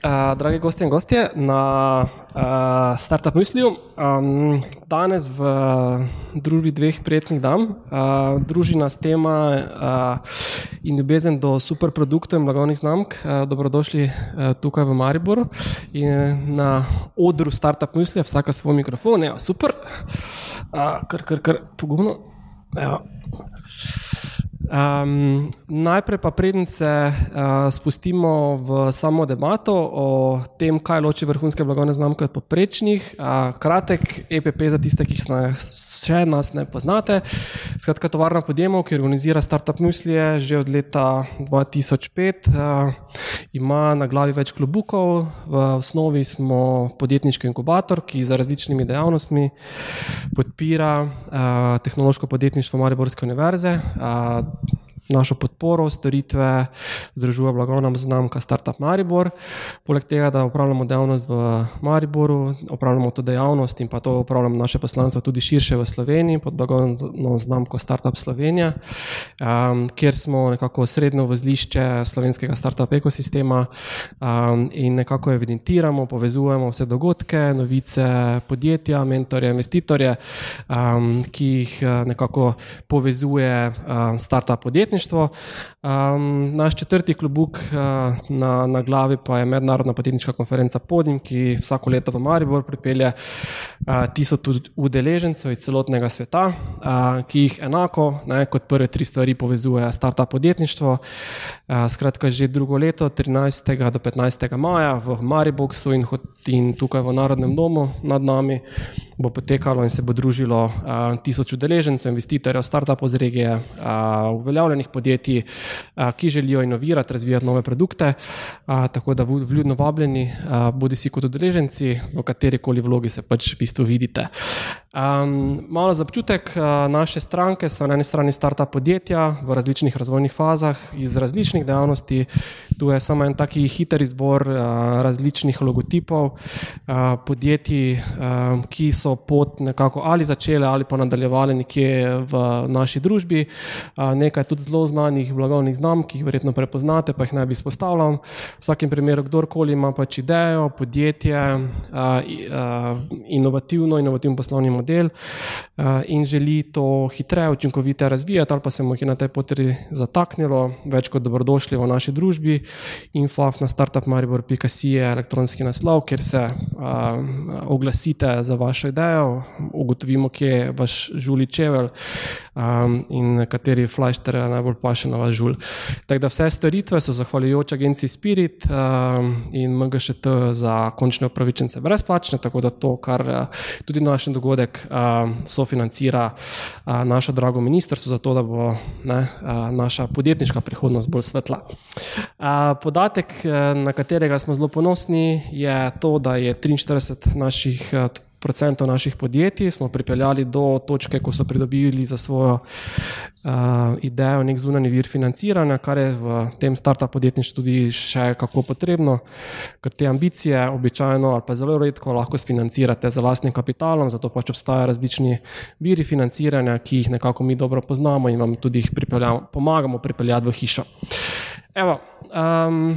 Uh, dragi gosti in gostje na uh, Startup Mysliju, um, danes v družbi dveh prijetnih dam, uh, druži nas tema uh, in ljubezen do superproduktov in blagovnih znamk. Uh, dobrodošli uh, tukaj v Mariboru in na odru Startup Myslija, vsaka svoj mikrofon, ja, super, uh, kar, kar, kar, pogumno. Um, najprej pa predn se uh, spustimo v samo debato o tem, kaj loči vrhunske blagovne znamke od poprečnih. Uh, kratek EPP za tiste, ki še nas ne poznate. Skratka, tovarna podjemov, ki organizira Startup Muslije že od leta 2005, uh, ima na glavi več klubukov. V osnovi smo podjetniški inkubator, ki za različnimi dejavnostmi podpira uh, tehnološko podjetništvo Mariborske univerze. Uh, našo podporo, storitve, združuje blagovna znamka Startup Maribor. Poleg tega, da upravljamo dejavnost v Mariboru, upravljamo to dejavnost in pa to upravljamo naše poslanstvo tudi širše v Sloveniji pod blagovno znamko Startup Slovenija, um, kjer smo nekako srednjo vozlišče slovenskega startup ekosistema um, in nekako evidentiramo, povezujemo vse dogodke, novice podjetja, mentorje, investitorje, um, ki jih uh, nekako povezuje um, startup podjetništvo podjetništvo. Um, naš četrti klubuk uh, na, na glavi pa je Mednarodna podjetniška konferenca Podim, ki vsako leto v Maribor pripelje uh, tisoč udeležencev iz celotnega sveta, uh, ki jih enako ne, kot prve tri stvari povezuje startup podjetništvo. Uh, skratka, že drugo leto, 13. do 15. maja v Mariboku in, in tukaj v Narodnem domu nad nami bo potekalo in se bo družilo uh, tisoč udeležencev, investitorjev, startupov z regije, uh, uveljavljenih podjetij, ki želijo inovirati, razvijati nove produkte. Tako da vljudno vabljeni, bodi si kot udeleženci, v kateri koli vlogi se pač v bistvu vidite. Um, malo za občutek, naše stranke so na eni strani startup podjetja v različnih razvojnih fazah, iz različnih dejavnosti. Tu je samo en taki hiter izbor uh, različnih logotipov uh, podjetij, uh, ki so pot nekako ali začele ali pa nadaljevali nekje v naši družbi. Uh, nekaj tudi zelo znanih blagovnih znamk, ki jih verjetno prepoznate, pa jih ne bi izpostavljal. V vsakem primeru, kdorkoli ima pač idejo, podjetje, inovativno, inovativno poslovni model in želi to hitreje, učinkovite razvijati, ali pa se mu je na tej poti zataknilo, več kot dobrodošli v naši družbi. Info na startupmaribor.com je elektronski naslov, kjer se oglasite za vašo idejo, ugotovimo, kje je vaš žuli čevelj in kateri flashter najbolj paše na vaš žul. Tako da vse storitve so zahvaljujoč agenciji Spirit um, in MGŠT za končne upravičence brezplačne, tako da to, kar uh, tudi naš dogodek uh, sofinancira uh, naše drago ministrstvo, zato da bo ne, uh, naša podjetniška prihodnost bolj svetla. Uh, podatek, uh, na katerega smo zelo ponosni, je to, da je 43 naših uh, procentov naših podjetij smo pripeljali do točke, ko so pridobili za svojo uh, idejo nek zunani vir financiranja, kar je v tem startup podjetništvu tudi še kako potrebno, ker te ambicije običajno ali pa zelo redko lahko sfinancirate z vlastnim kapitalom, zato pač obstajajo različni viri financiranja, ki jih nekako mi dobro poznamo in vam tudi jih pomagamo pripeljati v hišo. Evo, um,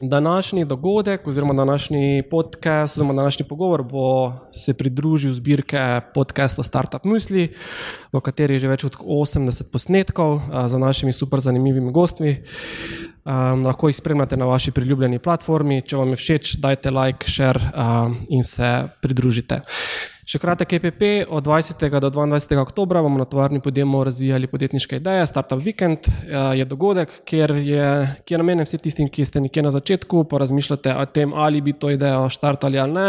Današnji dogodek, oziroma današnji podcast, oziroma današnji pogovor bo se pridružil zbirke podcasta Startup Musli, v kateri je že več kot 80 posnetkov za našimi super zanimivimi gostmi. Um, lahko jih spremljate na vaši priljubljeni platformi. Če vam je všeč, dajte like, share um, in se pridružite. Še kratek EPP, od 20. do 22. oktobra bomo na tovarni podjemu razvijali podjetniške ideje. Startup Weekend eh, je dogodek, kjer je, kjer je namenjen vsem tistim, ki ste nekje na začetku, pa razmišljate o tem, ali bi to idejo štartali ali ne,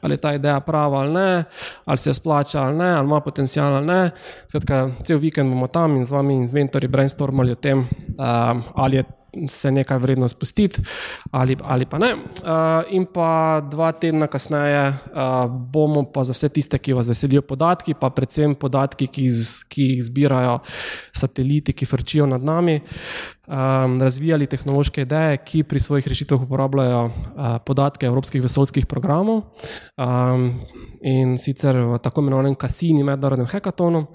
ali je ta ideja prava ali ne, ali se splača ali ne, ali ima potencial ali ne. Skratka, cel vikend bomo tam in z vami in z mentorji brainstormali o tem, um, ali je se nekaj vredno spustiti ali, ali pa ne. Uh, in pa dva tedna kasneje uh, bomo pa za vse tiste, ki vas veselijo podatki, pa predvsem podatki, ki, z, ki jih zbirajo sateliti, ki frčijo nad nami, um, razvijali tehnološke ideje, ki pri svojih rešitvah uporabljajo uh, podatke evropskih vesoljskih programov um, in sicer v tako imenovanem Kasini mednarodnem hekatonu.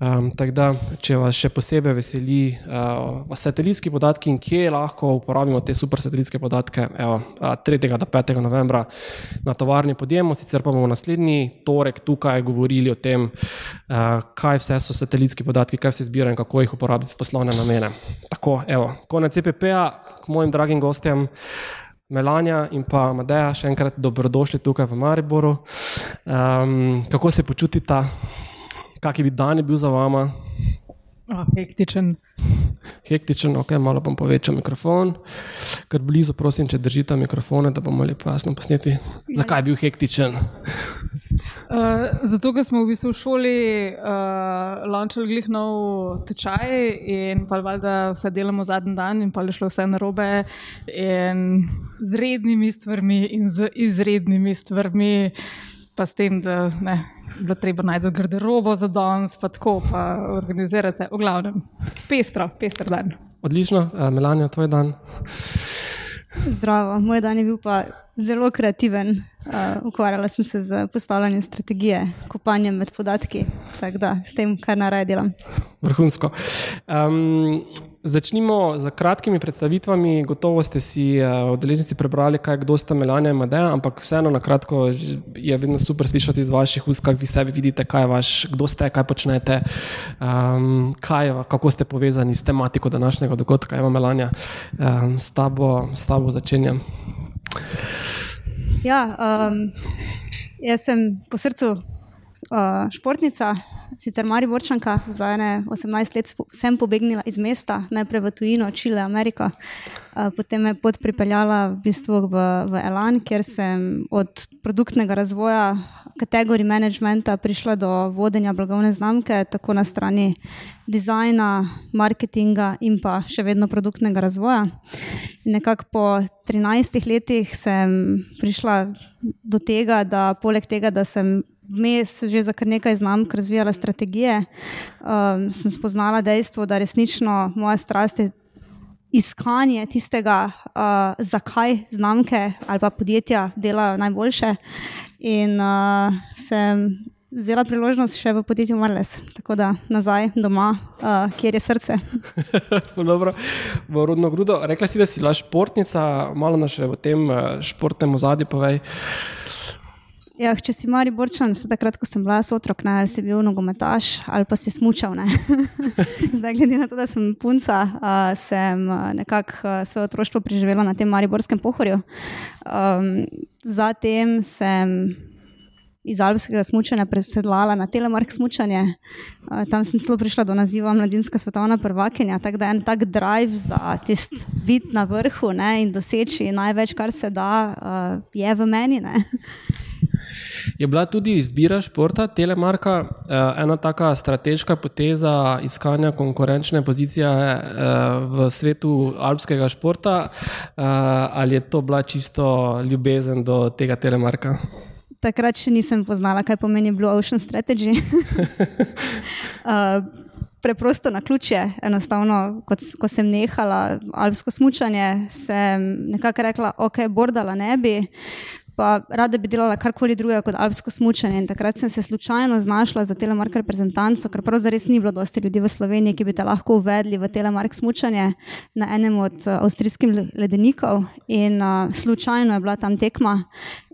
Um, tako da, če vas še posebej veseli uh, satelitski podatki in kje lahko uporabimo te super satelitske podatke, evo, uh, 3. do 5. novembra na tovarni podjemo, sicer pa bomo naslednji torek tukaj govorili o tem, uh, kaj vse so satelitski podatki, kaj vse zbirajo in kako jih uporabiti v poslovne namene. Tako, evo, konec CPP-a, k mojim dragim gostjem. Melanja in pa Madeja, še enkrat dobrodošli tukaj v Mariboru. Um, kako se počutite, kak bi dan bil za vama? Oh, hektičen. Hektičen, ok, malo bom povečal mikrofon, ker blizu, prosim, če držite mikrofone, da bomo lepo jasno posneti. Zakaj je bil hektičen? Uh, zato, ker smo v bistvu v šoli uh, launčali glih nov tečaj in pa valjda vse delamo zadnji dan in pa je šlo vse narobe in z rednimi stvarmi in z izrednimi stvarmi pa s tem, da ne, bilo treba najti garderobo za danes, pa tako, pa organizirati se, v glavnem, pestro, pestro dan. Odlično, uh, Melanja, tvoj dan. Zdravo, moj dan je bil pa zelo kreativen. Uh, ukvarjala sem se z postavljanjem strategije, kopanjem med podatki, tako da s tem, kar naraj delam. Vrhunsko. Um, Začnimo z kratkimi predstavitvami. Gotovo ste si odeleženci uh, prebrali, kaj kdo sta Melania in Madeja, ampak vseeno na kratko je vedno super slišati iz vaših ust, kako vi sebi vidite, kaj je vaš, kdo ste, kaj počnete, um, kaj, kako ste povezani s tematiko današnjega dogodka. Evo, Melania, um, s, tabo, s tabo začenjam. Ja, um, jaz sem po srcu uh, športnica, sicer Mariborčanka, za ene 18 let sem pobegnila iz mesta, najprej v tujino, Čile, Amerika. Potem me je pot pripeljala v bistvu v, v Elan, kjer sem od produktnega razvoja, kategorij managementa prišla do vodenja blagovne znamke, tako na strani dizajna, marketinga in pa še vedno produktnega razvoja. In nekako po 13 letih sem prišla do tega, da poleg tega, da sem vmes že za kar nekaj znamk razvijala strategije, um, sem spoznala dejstvo, da resnično moja strast je iskanje tistega, uh, zakaj znamke ali pa podjetja delajo najboljše. In uh, sem vzela priložnost še v podjetju Marles, tako da nazaj doma, uh, kjer je srce. Dobro, v rodno grudo. Rekla si, da si bila športnica, malo nas še v tem uh, športnem ozadju povej. Ja, če si mari borčan, se takrat, ko sem bila otrok, ne, ali si bil nogometaš ali pa si smučal. Zdaj, glede na to, da sem punca, uh, sem nekako svoje otroštvo preživela na tem mariborskem pohorju. Um, zatem sem iz alpskega smučanja presedlala na telemark smučanje. Uh, tam sem celo prišla do naziva mladinska svetovna prvakinja. Tako da en tak drive za tisti biti na vrhu ne, in doseči največ, kar se da, uh, je v meni. Je bila tudi izbira športa Telemarka eh, ena taka strateška poteza iskanja konkurenčne pozicije eh, v svetu alpskega športa, eh, ali je to bila čisto ljubezen do tega Telemarka? Takrat še nisem poznala, kaj pomeni Blue Ocean Strategy. Preprosto na ključe, enostavno, kot, ko sem nehala alpsko smutanje, sem nekako rekla, ok, bordala ne bi pa rada bi delala karkoli drugega kot alpsko smutanje. Takrat sem se slučajno znašla za telemark reprezentanco, ker pravzaprav res ni bilo dosti ljudi v Sloveniji, ki bi te lahko uvedli v telemark smutanje na enem od uh, avstrijskih ledenikov. In uh, slučajno je bila tam tekma.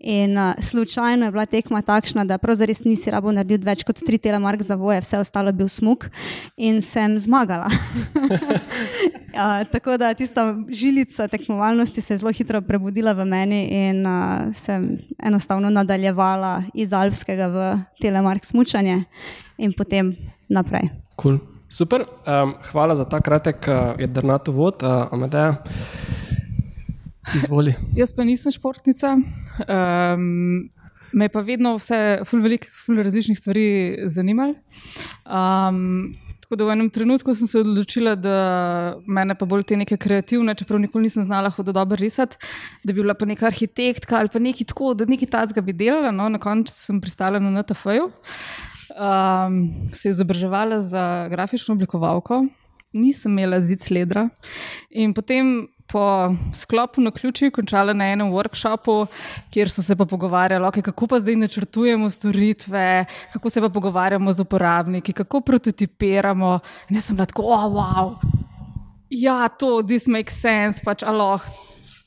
In uh, slučajno je bila tekma takšna, da pravzaprav res nisi rabo naredil več kot tri telemark za voje, vse ostalo je bil smuk in sem zmagala. uh, tako da tista žilica tekmovalnosti se je zelo hitro prebudila v meni in uh, sem enostavno nadaljevala iz alpskega v telemark smučanje in potem naprej. Cool. Super, um, hvala za ta kratek uh, jedrnat uvod, uh, Amadeja. Izvoli. Jaz pa nisem športnica. Um, me pa vedno vse, ful veliko, ful različnih stvari zanimalo. Um, Tako da v enem trenutku sem se odločila, da mene pa bolj te neke kreativne, čeprav nikoli nisem znala hoditi dobro risati, da bi bila pa neka arhitektka ali pa nekaj tako, da nekaj tacga bi delala. No, na koncu sem pristala na NTF-ju, um, se izobraževala za grafično oblikovalko, nisem imela zid sledra in potem po sklopu na ključi končala na enem workshopu, kjer so se pa pogovarjali, okay, kako pa zdaj načrtujemo storitve, kako se pa pogovarjamo z uporabniki, kako prototipiramo. In jaz sem bila tako, oh, wow, ja, to, this makes sense, pač aloh,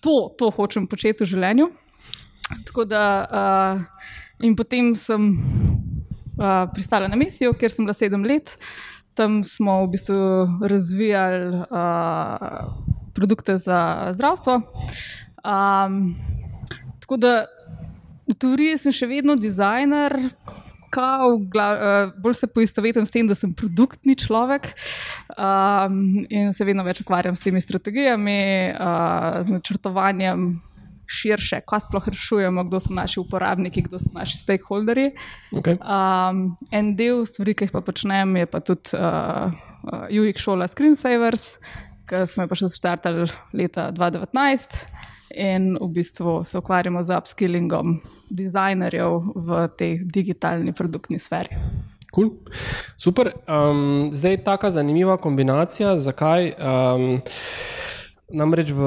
to, to hočem početi v življenju. Tako da, uh, in potem sem uh, pristala na misijo, kjer sem bila sedem let. Tam smo v bistvu razvijali uh, produkte za zdravstvo. Um, tako da v teoriji sem še vedno dizajner, kao, gla, uh, bolj se poistovetim s tem, da sem produktni človek um, in se vedno več ukvarjam s temi strategijami, uh, z načrtovanjem. Širše, kaj sploh rešujemo, kdo so naši uporabniki, kdo so naši stakeholderji. Okay. Um, en del stvari, ki jih pa počnem, je pa tudi uh, uh, UX šola Screensavers, ki smo jo pa še začrtali leta 2019 in v bistvu se ukvarjamo z upskillingom dizajnerjev v tej digitalni produktni sferi. Cool. Super. Um, zdaj je tako zanimiva kombinacija. Zakaj? Um, namreč, v,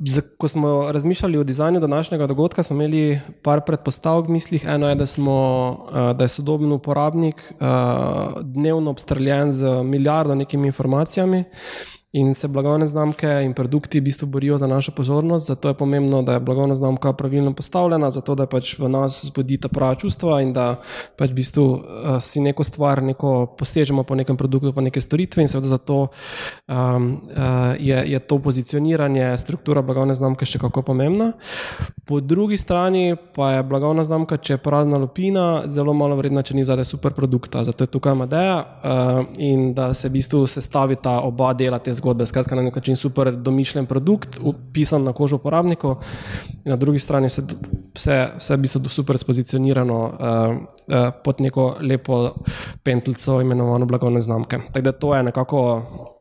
z, ko smo razmišljali o dizajnu današnjega dogodka, smo imeli par predpostavk v mislih. Eno je, da, smo, uh, da je sodoben uporabnik uh, dnevno obstreljen z milijardo nekimi informacijami. In se blagovne znamke in produkti v bistvu borijo za našo pozornost, zato je pomembno, da je blagovna znamka pravilno postavljena, zato da pač v nas zbudi ta prava čustva in da pač v bistvu uh, si neko stvar, neko postežemo po nekem produktu, po neke storitve in seveda zato um, uh, je, je to pozicioniranje, struktura blagovne znamke še kako pomembna. Po drugi strani pa je blagovna znamka, če je prazna lupina, zelo malo vredna, če ni zadaj super produkta. Zato je tukaj Madeja uh, in da se v bistvu sestavita oba dela te zgodbe zgodbe. Skratka, na nek način super domišljen produkt, upisan na kožo uporabnikov, in na drugi strani vse, vse, vse bi se super spozicionirano uh, uh, pod neko lepo pentljico, imenovano blagovne znamke. Tako da to je nekako.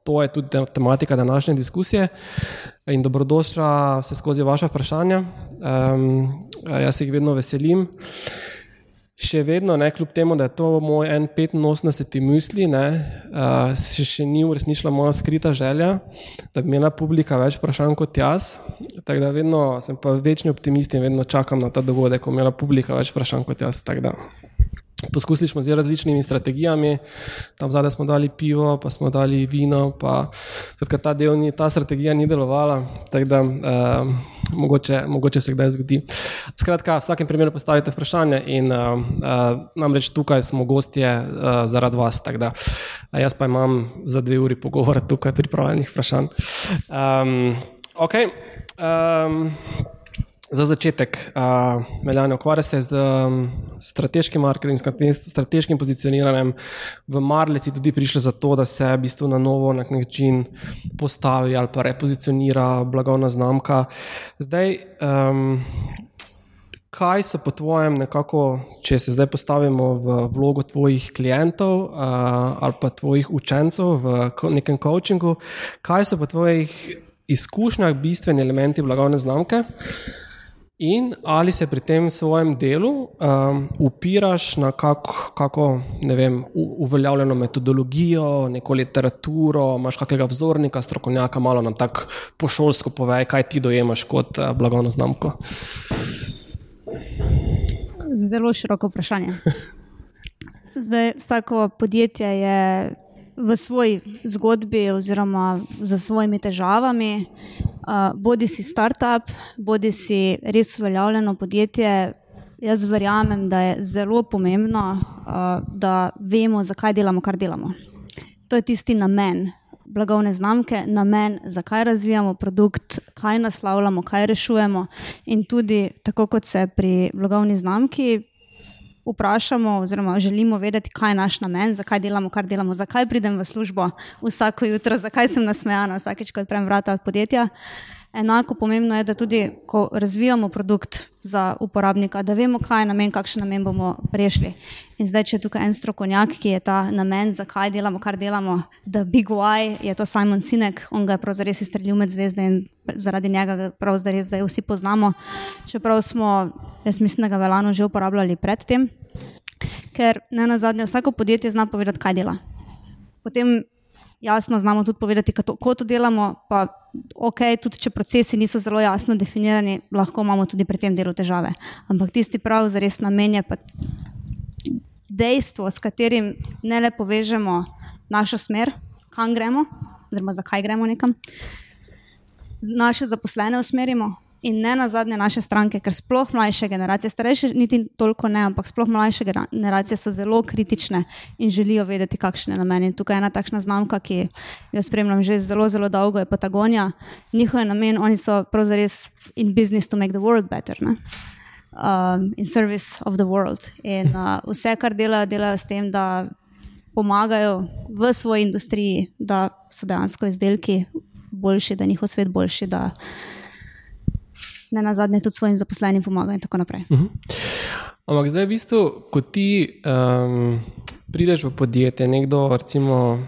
To je tudi tematika današnje diskusije. In dobrodošla vse skozi vaše vprašanja. Um, jaz se jih vedno veselim. Uh, še vedno, ne, kljub temu, da je to moj 85 misli, ne, uh, še, še ni uresničila moja skrita želja, da bi imela publika več vprašanj kot jaz. Tako da vedno sem pa večni optimist in vedno čakam na ta dogodek, ko imela publika več vprašanj kot jaz. Poskusili smo z različnimi strategijami, tam zadaj smo dali pivo, pa smo dali vino, pa ta, ni, ta strategija ni delovala, tako da uh, mogoče, mogoče se kdaj zgodi. Skratka, v vsakem primeru postavite vprašanje in uh, namreč tukaj smo gostje uh, zaradi vas, da uh, jaz pa imam za dve uri pogovor tukaj pripravljenih vprašanj. Um, ok. Um, Za začetek, uh, Meljane, ukvarja se z um, strateškim marketingom, strateškim pozicioniranjem. V Marleci tudi prišli za to, da se v bistvu na novo na način postavi ali pa repozicionira blagovna znamka. Zdaj, um, kaj so po tvojem, nekako, če se zdaj postavimo v vlogo tvojih klientov uh, ali pa tvojih učencev v nekem coachingu, kaj so po tvojih izkušnjah bistveni elementi blagovne znamke? In ali se pri tem svojem delu um, upiraš na kak, kako ne vem, uveljavljeno metodologijo, neko literaturo, imaš kakega vzornika, strokovnjaka, malo nam tako pošolsko pove, kaj ti dojemaš kot uh, blagovno znamko? Zelo široko vprašanje. Zdaj, vsako podjetje je v svoji zgodbi oziroma za svojimi težavami uh, bodi si startup, bodi si res uveljavljeno podjetje. Jaz verjamem, da je zelo pomembno, uh, da vemo, zakaj delamo, kar delamo. To je tisti namen blagovne znamke, namen, zakaj razvijamo produkt, kaj naslavljamo, kaj rešujemo. In tudi, tako kot se pri blagovni znamki vprašamo, oziroma želimo vedeti, kaj je naš namen, zakaj delamo, kar delamo, zakaj pridem v službo vsako jutro, zakaj sem nasmejana vsakeč, ko odprem vrata od podjetja. Enako pomembno je, da tudi, ko razvijamo produkt za uporabnika, da vemo, kaj je namen, kakšen namen bomo prešli. In zdaj, če je tukaj en strokovnjak, ki je ta namen, zakaj delamo, kar delamo, da Big Y je to Simon Sinek, on ga je prav zares izstrelil med zvezde in zaradi njega ga prav zdaj vsi poznamo. Čeprav smo, jaz mislim, da ga velano že uporabljali predtem, ker ne na zadnje vsako podjetje zna povedati, kaj dela. Potem jasno znamo tudi povedati, kako to delamo. Pa, ok, tudi če procesi niso zelo jasno definirani, lahko imamo tudi pri tem delu težave. Ampak tisti prav, za res namenje, pa dejstvo, s katerim ne le povežemo našo smer, kam gremo, oziroma zakaj gremo nekam, naše zaposlene usmerimo in ne na zadnje naše stranke, ker sploh mlajše generacije, starejše niti toliko ne, ampak sploh mlajše generacije so zelo kritične in želijo vedeti, kakšne namene. In tukaj je ena takšna znamka, ki jo spremljam že zelo, zelo dolgo, je Patagonija. Njihov namen, oni so pravzaprav in business to make the world better. Ne? Um, in service of the world. In uh, vse, kar delajo, delajo s tem, da pomagajo v svoji industriji, da so dejansko izdelki boljši, da je njihov svet boljši, da ne na zadnje tudi svojim zaposlenim pomagajo in tako naprej. Mhm. Ampak zdaj, v bistvu, ko ti um, prideš v podjetje, nekdo recimo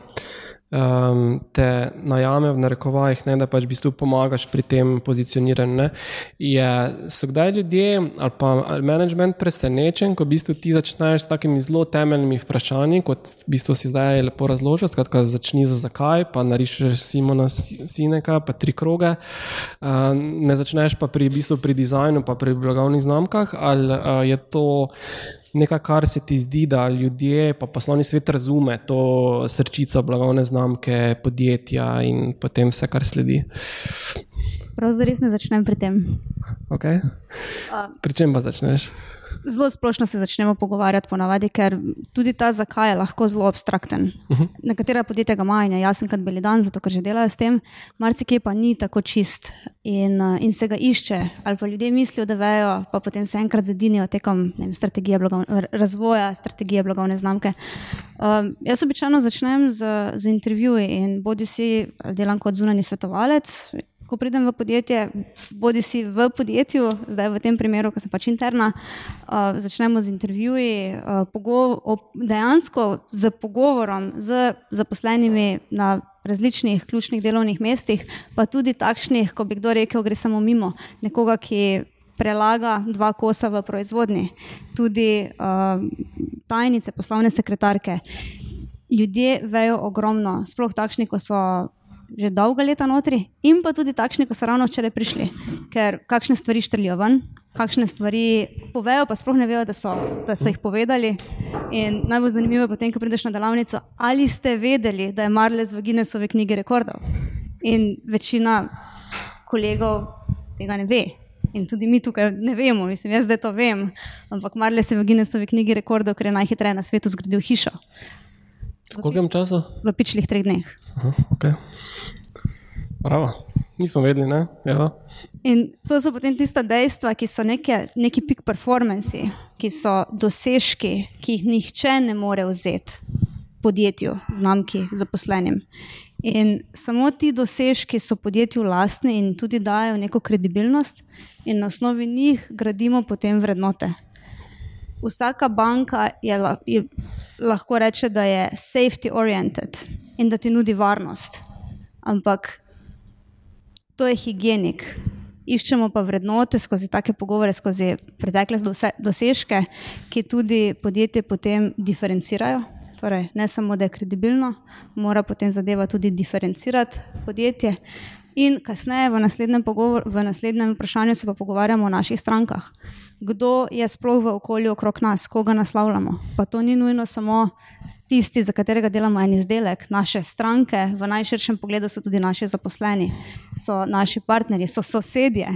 um, te najame v narekovajih, ne, da pač v bistvu pomagaš pri tem pozicioniranju. Ne, je, so kdaj ljudje ali pa ali management presenečen, ko v bistvu ti začneš s takimi zelo temeljnimi vprašanji, kot v bistvu si zdaj lepo razložil, skratka, začni za zakaj, pa narišeš Simona Sineka, pa tri kroge. Uh, ne začneš pa pri, v bistvu, pri dizajnu, pa pri blagovnih znamkah, ali uh, je to nekaj, kar se ti zdi, da ljudje, pa poslovni svet razume to srčico blagovne znamke, podjetja in potem vse, kar sledi. Pravzaprav res ne začnem pri tem. Okay. Pri čem pa začneš? Zelo splošno se začnemo pogovarjati, ponavadi, ker tudi ta zakaj je lahko zelo abstrakten. Uh mhm. -huh. Nekatera podjetja ga imajo, jasen kot beli dan, zato ker že delajo s tem, marsikaj pa ni tako čist in, uh, in se ga išče. Ali pa ljudje mislijo, da vejo, pa potem se enkrat zadinijo tekom vem, strategije blagovne, razvoja, strategije blagovne znamke. Um, jaz običajno začnem z, z intervjuji in bodi si delam kot zunani svetovalec ko pridem v podjetje, bodi si v podjetju, zdaj v tem primeru, ko sem pač interna, uh, začnemo z intervjuji, uh, dejansko z pogovorom z zaposlenimi na različnih ključnih delovnih mestih, pa tudi takšnih, ko bi kdo rekel, gre samo mimo nekoga, ki. Prelaga dva kosa v proizvodni, tudi uh, tajnice, poslovne sekretarke. Ljudje vejo ogromno, sploh takšni, ko so že dolga leta notri, in pa tudi takšni, ki so ravno včeraj prišli, ker kakšne stvari štrlijo ven, kakšne stvari povejo, pa sploh ne vejo, da so, da so jih povedali. In najbolj zanimivo je potem, ko prideš na delavnico, ali ste vedeli, da je Marles v Guinnessovi knjigi rekordov. In večina kolegov tega ne ve. In tudi mi tukaj ne vemo, mislim, jaz zdaj to vem. Ampak Marles je v Guinnessovi knjigi rekordov, ker je najhitreje na svetu zgradil hišo. V kolkem času? V pičlih treh dneh. Aha, okay. Pravo, nismo vedeli. Ne? Ja. In to so potem tista dejstva, ki so neke, neki peak performance, ki so dosežki, ki jih nihče ne more vzeti podjetju, znamki, zaposlenim. In samo ti dosežki so podjetju lastni in tudi dajo neko kredibilnost, in na osnovi njih gradimo potem vrednote vsaka banka je, je, lahko reče, da je safety oriented in da ti nudi varnost. Ampak to je higienik. Iščemo pa vrednote skozi take pogovore, skozi pretekle dosežke, ki tudi podjetje potem diferencirajo. Torej, ne samo, da je kredibilno, mora potem zadeva tudi diferencirati podjetje. In kasneje, v naslednjem, pogovor, v naslednjem vprašanju, se pa pogovarjamo o naših strankah. Kdo je sploh v okolju okrog nas, koga naslavljamo? Pa to ni nujno samo tisti, za katerega delamo en izdelek. Naše stranke, v najširšem pogledu, so tudi naši zaposleni, so naši partnerji, so sosedje.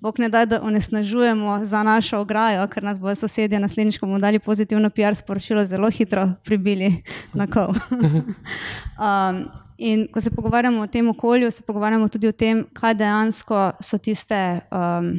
Bog ne da, da onesnažujemo za našo ograjo, ker nas bojo sosedje naslednjič, ko bomo dali pozitivno PR sporočilo, zelo hitro pribili na kol. um, In ko se pogovarjamo o tem okolju, se pogovarjamo tudi o tem, kaj dejansko so tiste um,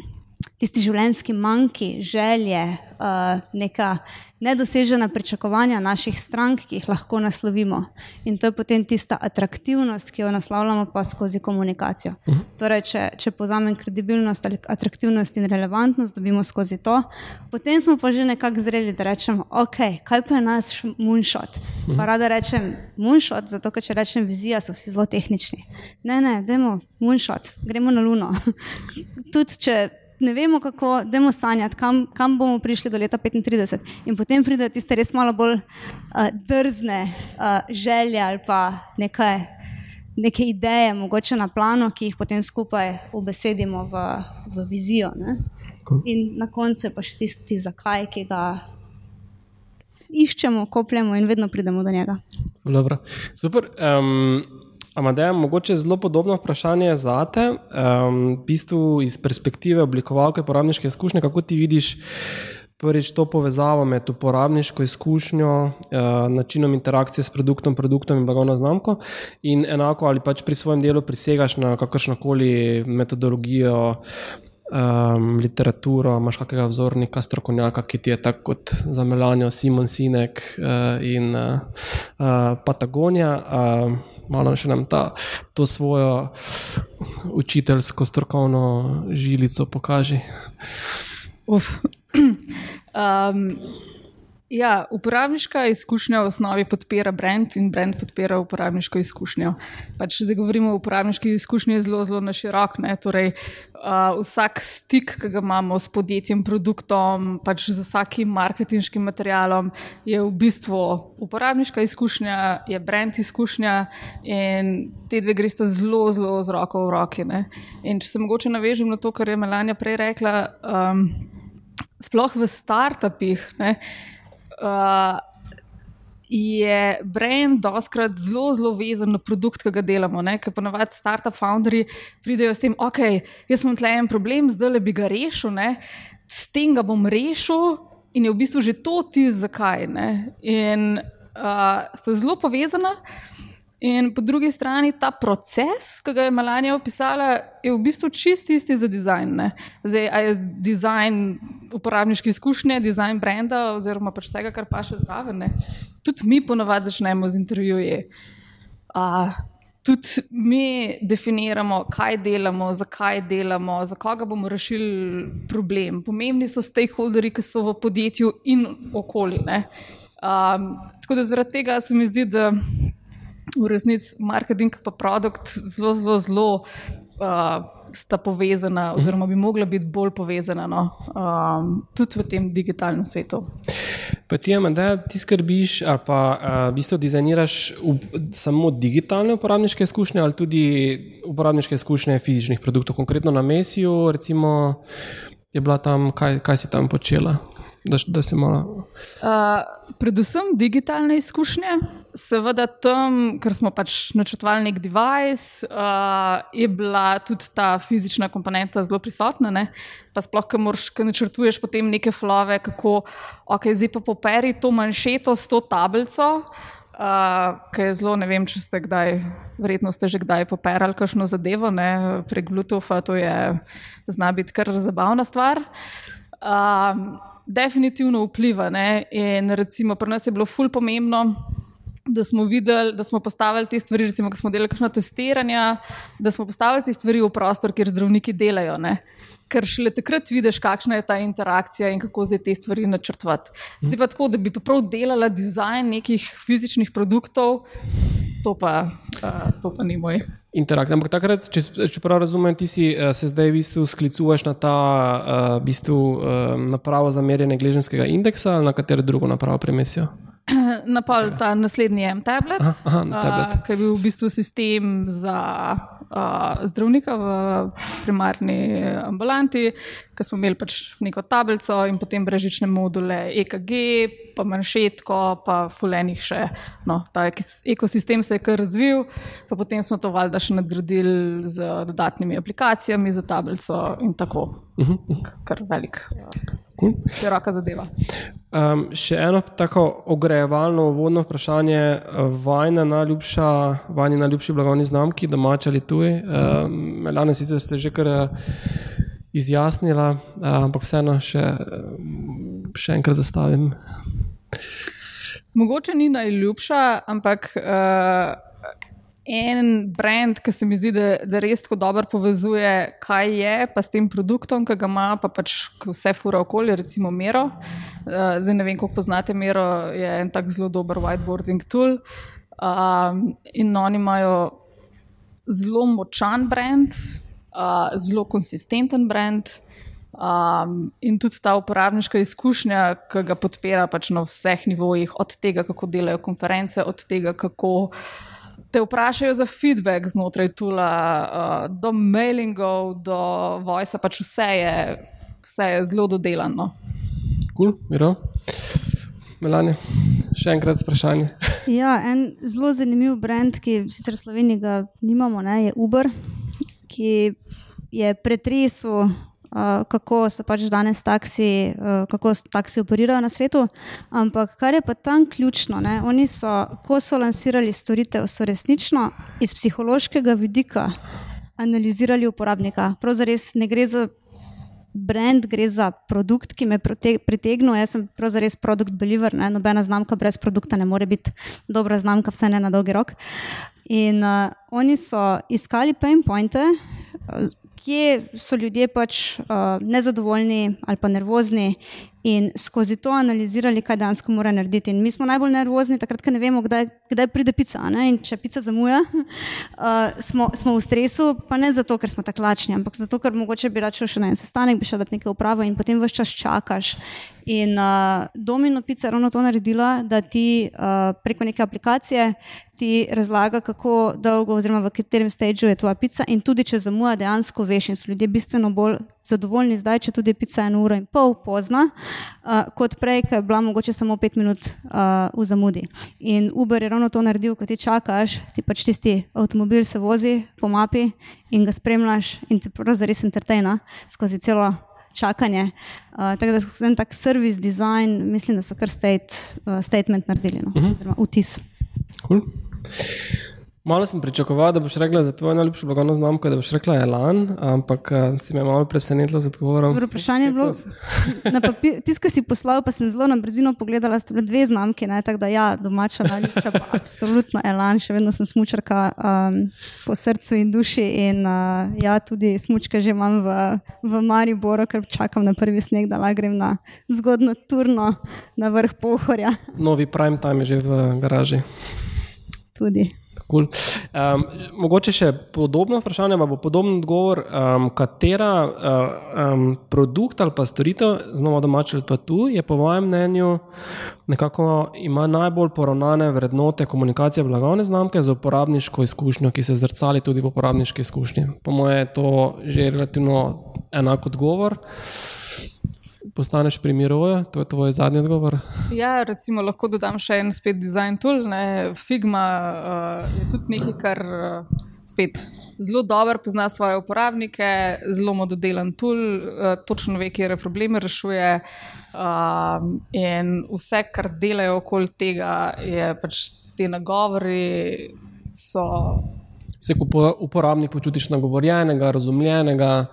tisti življenjski manjki, želje, uh, neka nedosežena pričakovanja naših strank, ki jih lahko naslovimo. In to je potem tista atraktivnost, ki jo naslavljamo pa skozi komunikacijo. Uh -huh. Torej, če, če povzamem kredibilnost, atraktivnost in relevantnost, dobimo skozi to, potem smo pa že nekako zreli, da rečemo, ok, kaj pa je naš moonshot. Uh -huh. Pa rada rečem moonshot, zato ker če rečem vizija, so vsi zelo tehnični. Ne, ne, dajmo moonshot, gremo na luno. Tudi če ne vemo, kako, demo sanjati, kam, kam bomo prišli do leta 35. In potem pride tiste res malo bolj uh, drzne uh, želje ali pa nekaj, neke ideje, mogoče na plano, ki jih potem skupaj ubesedimo v, v vizijo. Ne? In na koncu je pa še tisti zakaj, ki ga iščemo, kopljemo in vedno pridemo do njega. Dobro. Super. Um, Amadej, mogoče zelo podobno vprašanje za te, um, v bistvu iz perspektive oblikovalke uporabniške izkušnje, kako ti vidiš prvič to povezavo med uporabniško izkušnjo, uh, načinom interakcije s produktom, produktom in blagovno znamko, in enako ali pač pri svojem delu prisegaš na kakršno koli metodologijo. Um, literaturo, imaš kakega vzornika, strokovnjaka, ki ti je tako kot za Melanijo, Simon Sinek uh, in uh, uh, Patagonija. Uh, malo še nam ta, to svojo učiteljsko strokovno žilico pokaže. Um, Ja, uporabniška izkušnja v osnovi podpira brand in brand podpira uporabniško izkušnjo. Pač zdaj govorimo o uporabniški izkušnji zelo, zelo na širok. Torej, uh, vsak stik, ki ga imamo s podjetjem, produktom, pač z vsakim marketinškim materialom, je v bistvu uporabniška izkušnja, je brand izkušnja in te dve gresta zelo, zelo z roko v roki. Ne? In če se mogoče navežem na to, kar je Melania prej rekla, um, sploh v startupih. Ne? uh, je brand doskrat zelo, zelo vezan na produkt, ki ga delamo. Ker ponovadi startup founderji pridejo s tem, ok, jaz imam tle en problem, zdaj le bi ga rešil, ne? s tem ga bom rešil in je v bistvu že to ti zakaj. Ne? In uh, sta zelo povezana. In po drugi strani ta proces, ki ga je Melania opisala, je v bistvu čist isti za dizajn. Ne? Zdaj, a je dizajn uporabniške izkušnje, dizajn brenda, oziroma pač vsega, kar pa še zraven. Tudi mi ponovadi začnemo z intervjuji. Uh, tudi mi definiramo, kaj delamo, zakaj delamo, za koga bomo rešili problem. Pomembni so stakeholderi, ki so v podjetju in okoli. Um, tako da zaradi tega se mi zdi, da v resnici marketing in produkt zelo, zelo, zelo uh, sta povezana, oziroma bi mogla biti bolj povezana, no? um, tudi v tem digitalnem svetu. Pa ti, da ti skrbiš, ali pa uh, v bistvu dizajniraš v, samo digitalne uporabniške izkušnje, ali tudi uporabniške izkušnje fizičnih produktov, konkretno na Mesiju, recimo, je bila tam, kaj, kaj si tam počela? Da, da malo... uh, predvsem digitalne izkušnje, seveda tam, ker smo pač načrtovali nek device, uh, je bila tudi ta fizična komponenta zelo prisotna. Ne? Pa sploh, ki moraš, ki načrtuješ potem neke flove, kako ok, zdaj pa poperi to manjšeto s to tablico. Uh, ki je zelo, ne vem, če ste kdaj, verjetno ste že kdaj poperali kakšno zadevo, ne? prek Bluetootha, to je zna biti kar zabavna stvar. Uh, definitivno vpliva. Ne? In recimo, pri nas je bilo ful pomembno. Da smo videli, da smo postavili te stvari, recimo, ko smo delali kakšno testiranje, da smo postavili te stvari v prostor, kjer zdravniki delajo. Ne? Ker šele takrat vidiš, kakšna je ta interakcija in kako zdaj te stvari načrtovati. Zdaj pa tako, da bi prav delala dizajn nekih fizičnih produktov, to pa, uh, to pa ni moj. Interakcija. Ampak takrat, če, če prav razumem, ti si, uh, se zdaj v bistvu sklicuješ na ta uh, bistvu, uh, napravo za merjenje gležnjskega indeksa ali na katero drugo napravo premesijo? Na pol ta naslednji M-tablet, ki je bil v bistvu sistem za uh, zdravnika v primarni ambulanti, ki smo imeli pač neko tablico in potem brežične module EKG, pa manjšetko, pa fulenih še. No, ta ekosistem se je kar razvil, pa potem smo to valjda še nadgradili z dodatnimi aplikacijami za tablico in tako. Mhm. Mhm. Kar velik. Cool. Široka zadeva. Um, še eno tako ogrejevalno uvodno vprašanje. Vajna najljubša, vajni najljubši blagovni znamki, domači ali tuji. Um, Melane, sicer ste že kar izjasnila, ampak vseeno še, še enkrat zastavim. Mogoče ni najljubša, ampak. Uh en brand, ki se mi zdi, da, da res tako dobro povezuje, kaj je, pa s tem produktom, ki ga ima, pa pač vse fura okolje, recimo Mero. Uh, zdaj ne vem, kako poznate Mero, je en tak zelo dober whiteboarding tool. Um, in oni imajo zelo močan brand, uh, zelo konsistenten brand. Um, in tudi ta uporabniška izkušnja, ki ga podpira pač na vseh nivojih, od tega, kako delajo konference, od tega, kako te vprašajo za feedback znotraj tula, uh, do mailingov, do voice, pač vse je, vse je zelo dodelano. Kul, cool, miro. Melani, še enkrat vprašanje. ja, en zelo zanimiv brand, ki sicer v Sloveniji ga nimamo, ne, je Uber, ki je pretresel kako so pač danes taksi, uh, kako taksi operirajo na svetu. Ampak kar je pa tam ključno, ne, oni so, ko so lansirali storitev, so resnično iz psihološkega vidika analizirali uporabnika. Pravzaprav ne gre za. Brand gre za produkt, ki me pritegne. Jaz sem pravzaprav produkt believer, ne? nobena znamka brez produkta ne more biti dobra znamka, vse ne na dolgi rok. In uh, oni so iskali pain pointe, kje so ljudje pač uh, nezadovoljni ali pa nervozni in skozi to analizirali, kaj dejansko mora narediti. In mi smo najbolj nervozni, takrat, ko ne vemo, kdaj, kdaj pride pica. Ne? In če pica zamuja, uh, smo, smo v stresu, pa ne zato, ker smo tako lačni, ampak zato, ker mogoče bi račel še na en sestanek, bi šel dati nekaj upravo in potem vse čas čakaš. In uh, Domino Pica je ravno to naredila, da ti uh, preko neke aplikacije ti razlaga, kako dolgo, oziroma v katerem stadiju je tvoja pica. In tudi, če zamuja, dejansko veš, in so ljudje bistveno bolj zadovoljni zdaj, če tudi pica je eno uro in pol pozna, uh, kot prej, ki je bila mogoče samo pet minut uh, v zamudi. In Uber je ravno to naredil, ko ti čakaš, ti pač tisti avtomobil se vozi po mapi in ga spremljaš in te pravzaprav res entertaina skozi celo čakanje. Uh, tako da so en tak servis, design, mislim, da so kar state, uh, statement naredili, no? uh mhm. -huh. vtis. Cool. Malo sem pričakoval, da boš rekla za tvojo najljubšo blagovno znamko, da boš rekla Elan, ampak uh, si me malo presenetila z odgovorom. Dobro, vprašanje je bilo, tisto, kar si poslal, pa sem zelo na brzino pogledala, sta bile dve znamke, ne, tako da ja, domača najljubša, pa absolutno Elan, še vedno sem smučarka um, po srcu in duši in uh, ja, tudi smučke že imam v, v Mariboru, ker čakam na prvi sneg, da grem na zgodno turno na vrh Pohorja. Novi prime time je že v garaži. Tudi. Cool. Um, mogoče še podobno vprašanje, pa bo podoben odgovor, um, katera um, produkt ali pa storitev, znova domače ali pa tu, je po mojem mnenju nekako ima najbolj poravnane vrednote komunikacije blagovne znamke za uporabniško izkušnjo, ki se zrcali tudi v uporabniški izkušnji. Po mojem je to že relativno enak odgovor postaneš pri miru, to je tvoj zadnji odgovor. Ja, recimo, lahko dodam še en spet design tool. Ne. Figma uh, je tudi nekaj, kar uh, spet zelo dobro pozna svoje uporabnike, zelo mododelan tool, uh, točno ve, kje probleme rešuje. Uh, in vse, kar delajo okoli tega, je pač te nagovori. So se kot uporabnik počutiš nagovorjenega, razumljenega.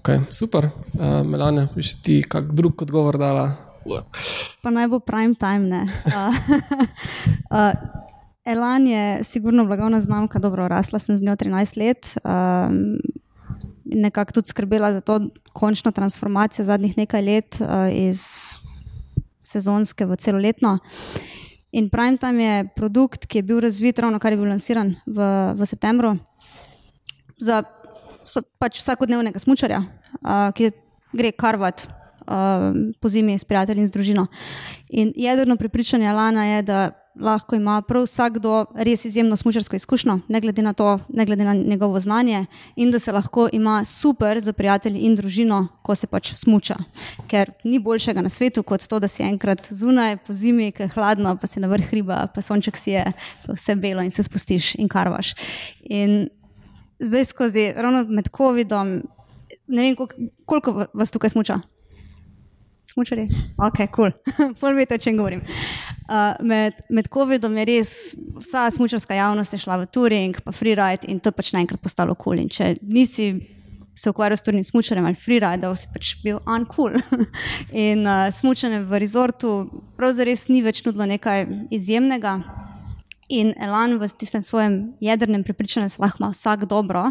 Okay, super, uh, Melane, bi še ti kak drug odgovor dala? Pa naj bo prime time. Uh, uh, Elan je sigurno blagovna znamka, dobro, rasla sem z njo 13 let. Um, Nekako tudi skrbela za to končno transformacijo zadnjih nekaj let uh, iz sezonske v celoletno. Uh, In Primetime je produkt, ki je bil razvit, ravno kar je bil lansiran v, v septembru, za pač vsakodnevnega smočarja, uh, ki gre karvat uh, po zimi s prijatelji in družino. In jedrno prepričanje Lana je, da lahko ima prav vsakdo res izjemno smočarsko izkušnjo, ne glede na to, ne glede na njegovo znanje, in da se lahko ima super za prijatelji in družino, ko se pač smuča. Ker ni boljšega na svetu kot to, da si enkrat zunaj po zimi, ki je hladno, pa si na vrh hriba, pa sonček si je, pa vse belo in se spustiš in karvaš. In zdaj skozi, ravno med COVID-om, ne vem, koliko vas tukaj smuča smočari? Ok, kul, cool. pol veste, o čem govorim. Uh, med med COVID-om je res vsa smočarska javnost šla v Turing, pa freeride in to je pač naenkrat postalo kul. Cool. Če nisi se ukvarjal s turnim smučanjem ali freeridal, si pač bil uncool. in uh, smučanje v rezortu pravzaprav ni več nudilo nekaj izjemnega. In Elan v tistem svojem jedrnem prepričanju, da lahko ima vsak dobro,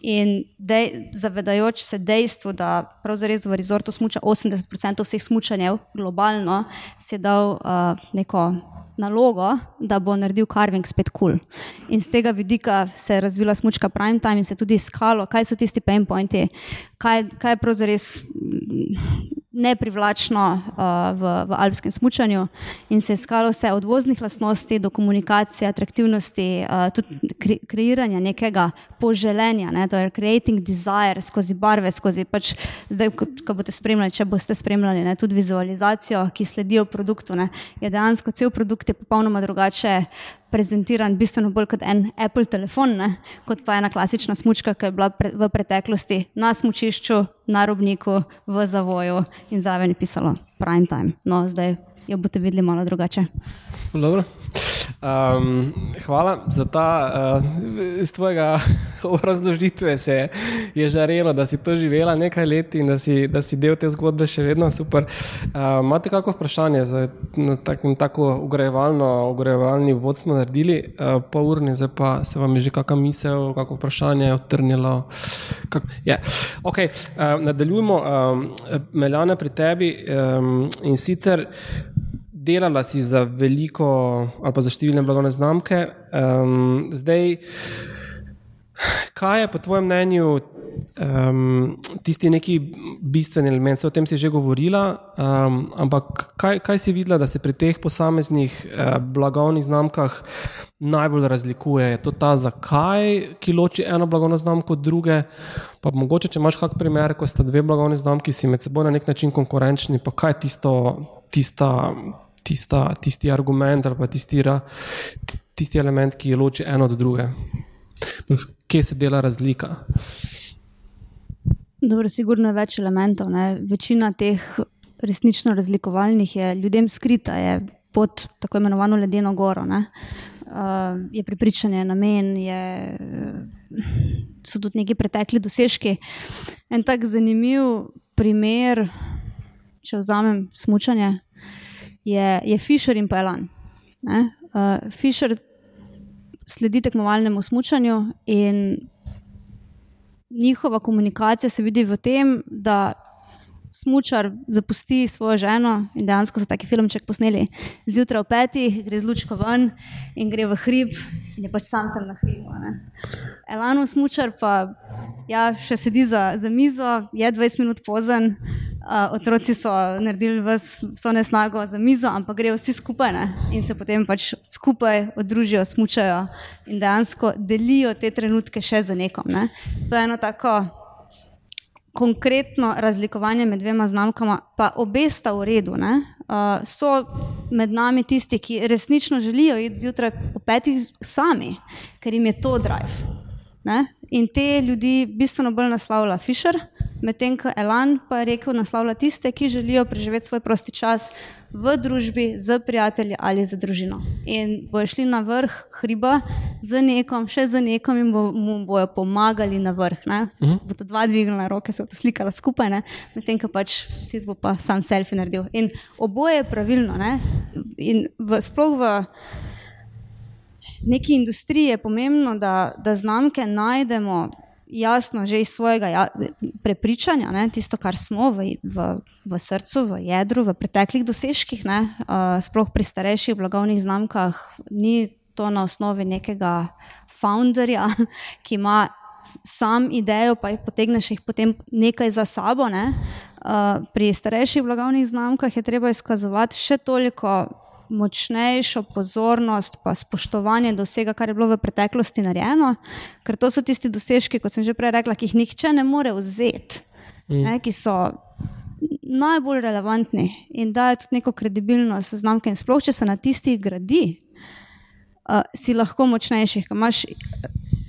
in dej, zavedajoč se dejstvu, da pravzaprav v rezortu smuča 80% vseh smučanjev globalno, si je dal uh, neko nalogo, da bo naredil carving spet kul. Cool. In z tega vidika se je razvila smočka prime time in se tudi iskalo, kaj so tisti pain pointi, kaj, kaj je pravzaprav neprivlačno uh, v, v alpskem smutku, in se je iskalo vse od voznih lastnosti do komunikacije, atraktivnosti, uh, tudi kre, kreiranja nekega poželenja, ne, torej creating desire skozi barve, skozi pač zdaj, ko, boste spremljali, če boste spremljali ne, tudi vizualizacijo, ki sledi produktu. Ne, je dejansko cel produkt je popolnoma drugače prezentiran bistveno bolj kot en Apple telefon, ne? kot pa ena klasična smočka, ki je bila pre, v preteklosti na smočišču, na robniku, v zavoju in zraven je pisalo prime time. No, zdaj jo boste videli malo drugače. Dobro. Um, hvala za ta uh, iz tvojega razložitve. Se je žarelo, da si to živela nekaj let in da si, da si del te zgodbe še vedno super. Uh, imate kakšno vprašanje? Na takim, tako ugrajevalno, ugrajevalni vod smo naredili, uh, pol urni, zdaj pa se vam je že kakšna misel, kakšno vprašanje odtrnilo. Kak, yeah. okay, uh, nadaljujemo, um, Meljane, pri tebi um, in sicer delala si za veliko ali pa za številne blagovne znamke. Um, zdaj, kaj je po tvojem mnenju um, tisti neki bistveni element? O tem si že govorila, um, ampak kaj, kaj si videla, da se pri teh posameznih uh, blagovnih znamkah najbolj razlikuje? Je to ta, zakaj ki loči eno blagovno znamko od druge? Pa mogoče, če imaš kak primer, ko sta dve blagovni znamki, si med seboj na nek način konkurenčni, pa kaj je tisto, tista tista, tisti argument ali pa tisti, tisti element, ki je loči eno od druge. Kje se dela razlika? Dobro, sigurno je več elementov. Ne? Večina teh resnično razlikovalnih je ljudem skrita, je pod tako imenovano ledeno goro. Uh, je pripričanje, namen, je, so tudi neki pretekli dosežki. En tak zanimiv primer, če vzamem smučanje, je, je Fisher in Pelan. Uh, Fisher sledi tekmovalnemu smutku in njihova komunikacija se vidi v tem, da smučar zapusti svojo ženo in dejansko so taki filmček posneli zjutraj ob petih, gre z lučko ven in gre v hrib in je pač sam tam na hribu. Elano smučar pa ja, še sedi za, za mizo, je 20 minut pozen. Uh, otroci so naredili vso nesnago za mizo, ampak grejo vsi skupaj ne? in se potem pač skupaj odružijo, smučajo in dejansko delijo te trenutke še za nekom. Ne? To je eno tako konkretno razlikovanje med dvema znamkama, pa obe sta v redu. Uh, so med nami tisti, ki resnično želijo iti zjutraj po petih sami, ker jim je to drive. Ne? In te ljudi bistveno bolj naslavlja Fisher, medtem ko Elan pa je rekel, naslavlja tiste, ki želijo preživeti svoj prosti čas v družbi, z prijatelji ali z družino. In bojo šli na vrh hriba z nekom, še z nekom in bo, mu bojo pomagali na vrh. Mhm. Bodo dva dvignila roke, se bodo slikala skupaj, medtem ko pač ti bo pa sam selfie naredil. In oboje je pravilno. Ne? In v, sploh v neki industriji je pomembno, da, da znamke najdemo jasno že iz svojega ja, prepričanja, ne, tisto, kar smo v, v, v srcu, v jedru, v preteklih dosežkih, ne, uh, sploh pri starejših blagovnih znamkah, ni to na osnovi nekega founderja, ki ima sam idejo, pa jih potegneš jih potem nekaj za sabo. Ne. Uh, pri starejših blagovnih znamkah je treba izkazovati še toliko močnejšo pozornost, pa spoštovanje do vsega, kar je bilo v preteklosti narejeno, ker to so tisti dosežki, kot sem že prej rekla, ki jih nihče ne more vzeti, mm. ne, ki so najbolj relevantni in dajo tudi neko kredibilnost znamke. In sploh, če se na tistih gradi, uh, si lahko močnejši, imaš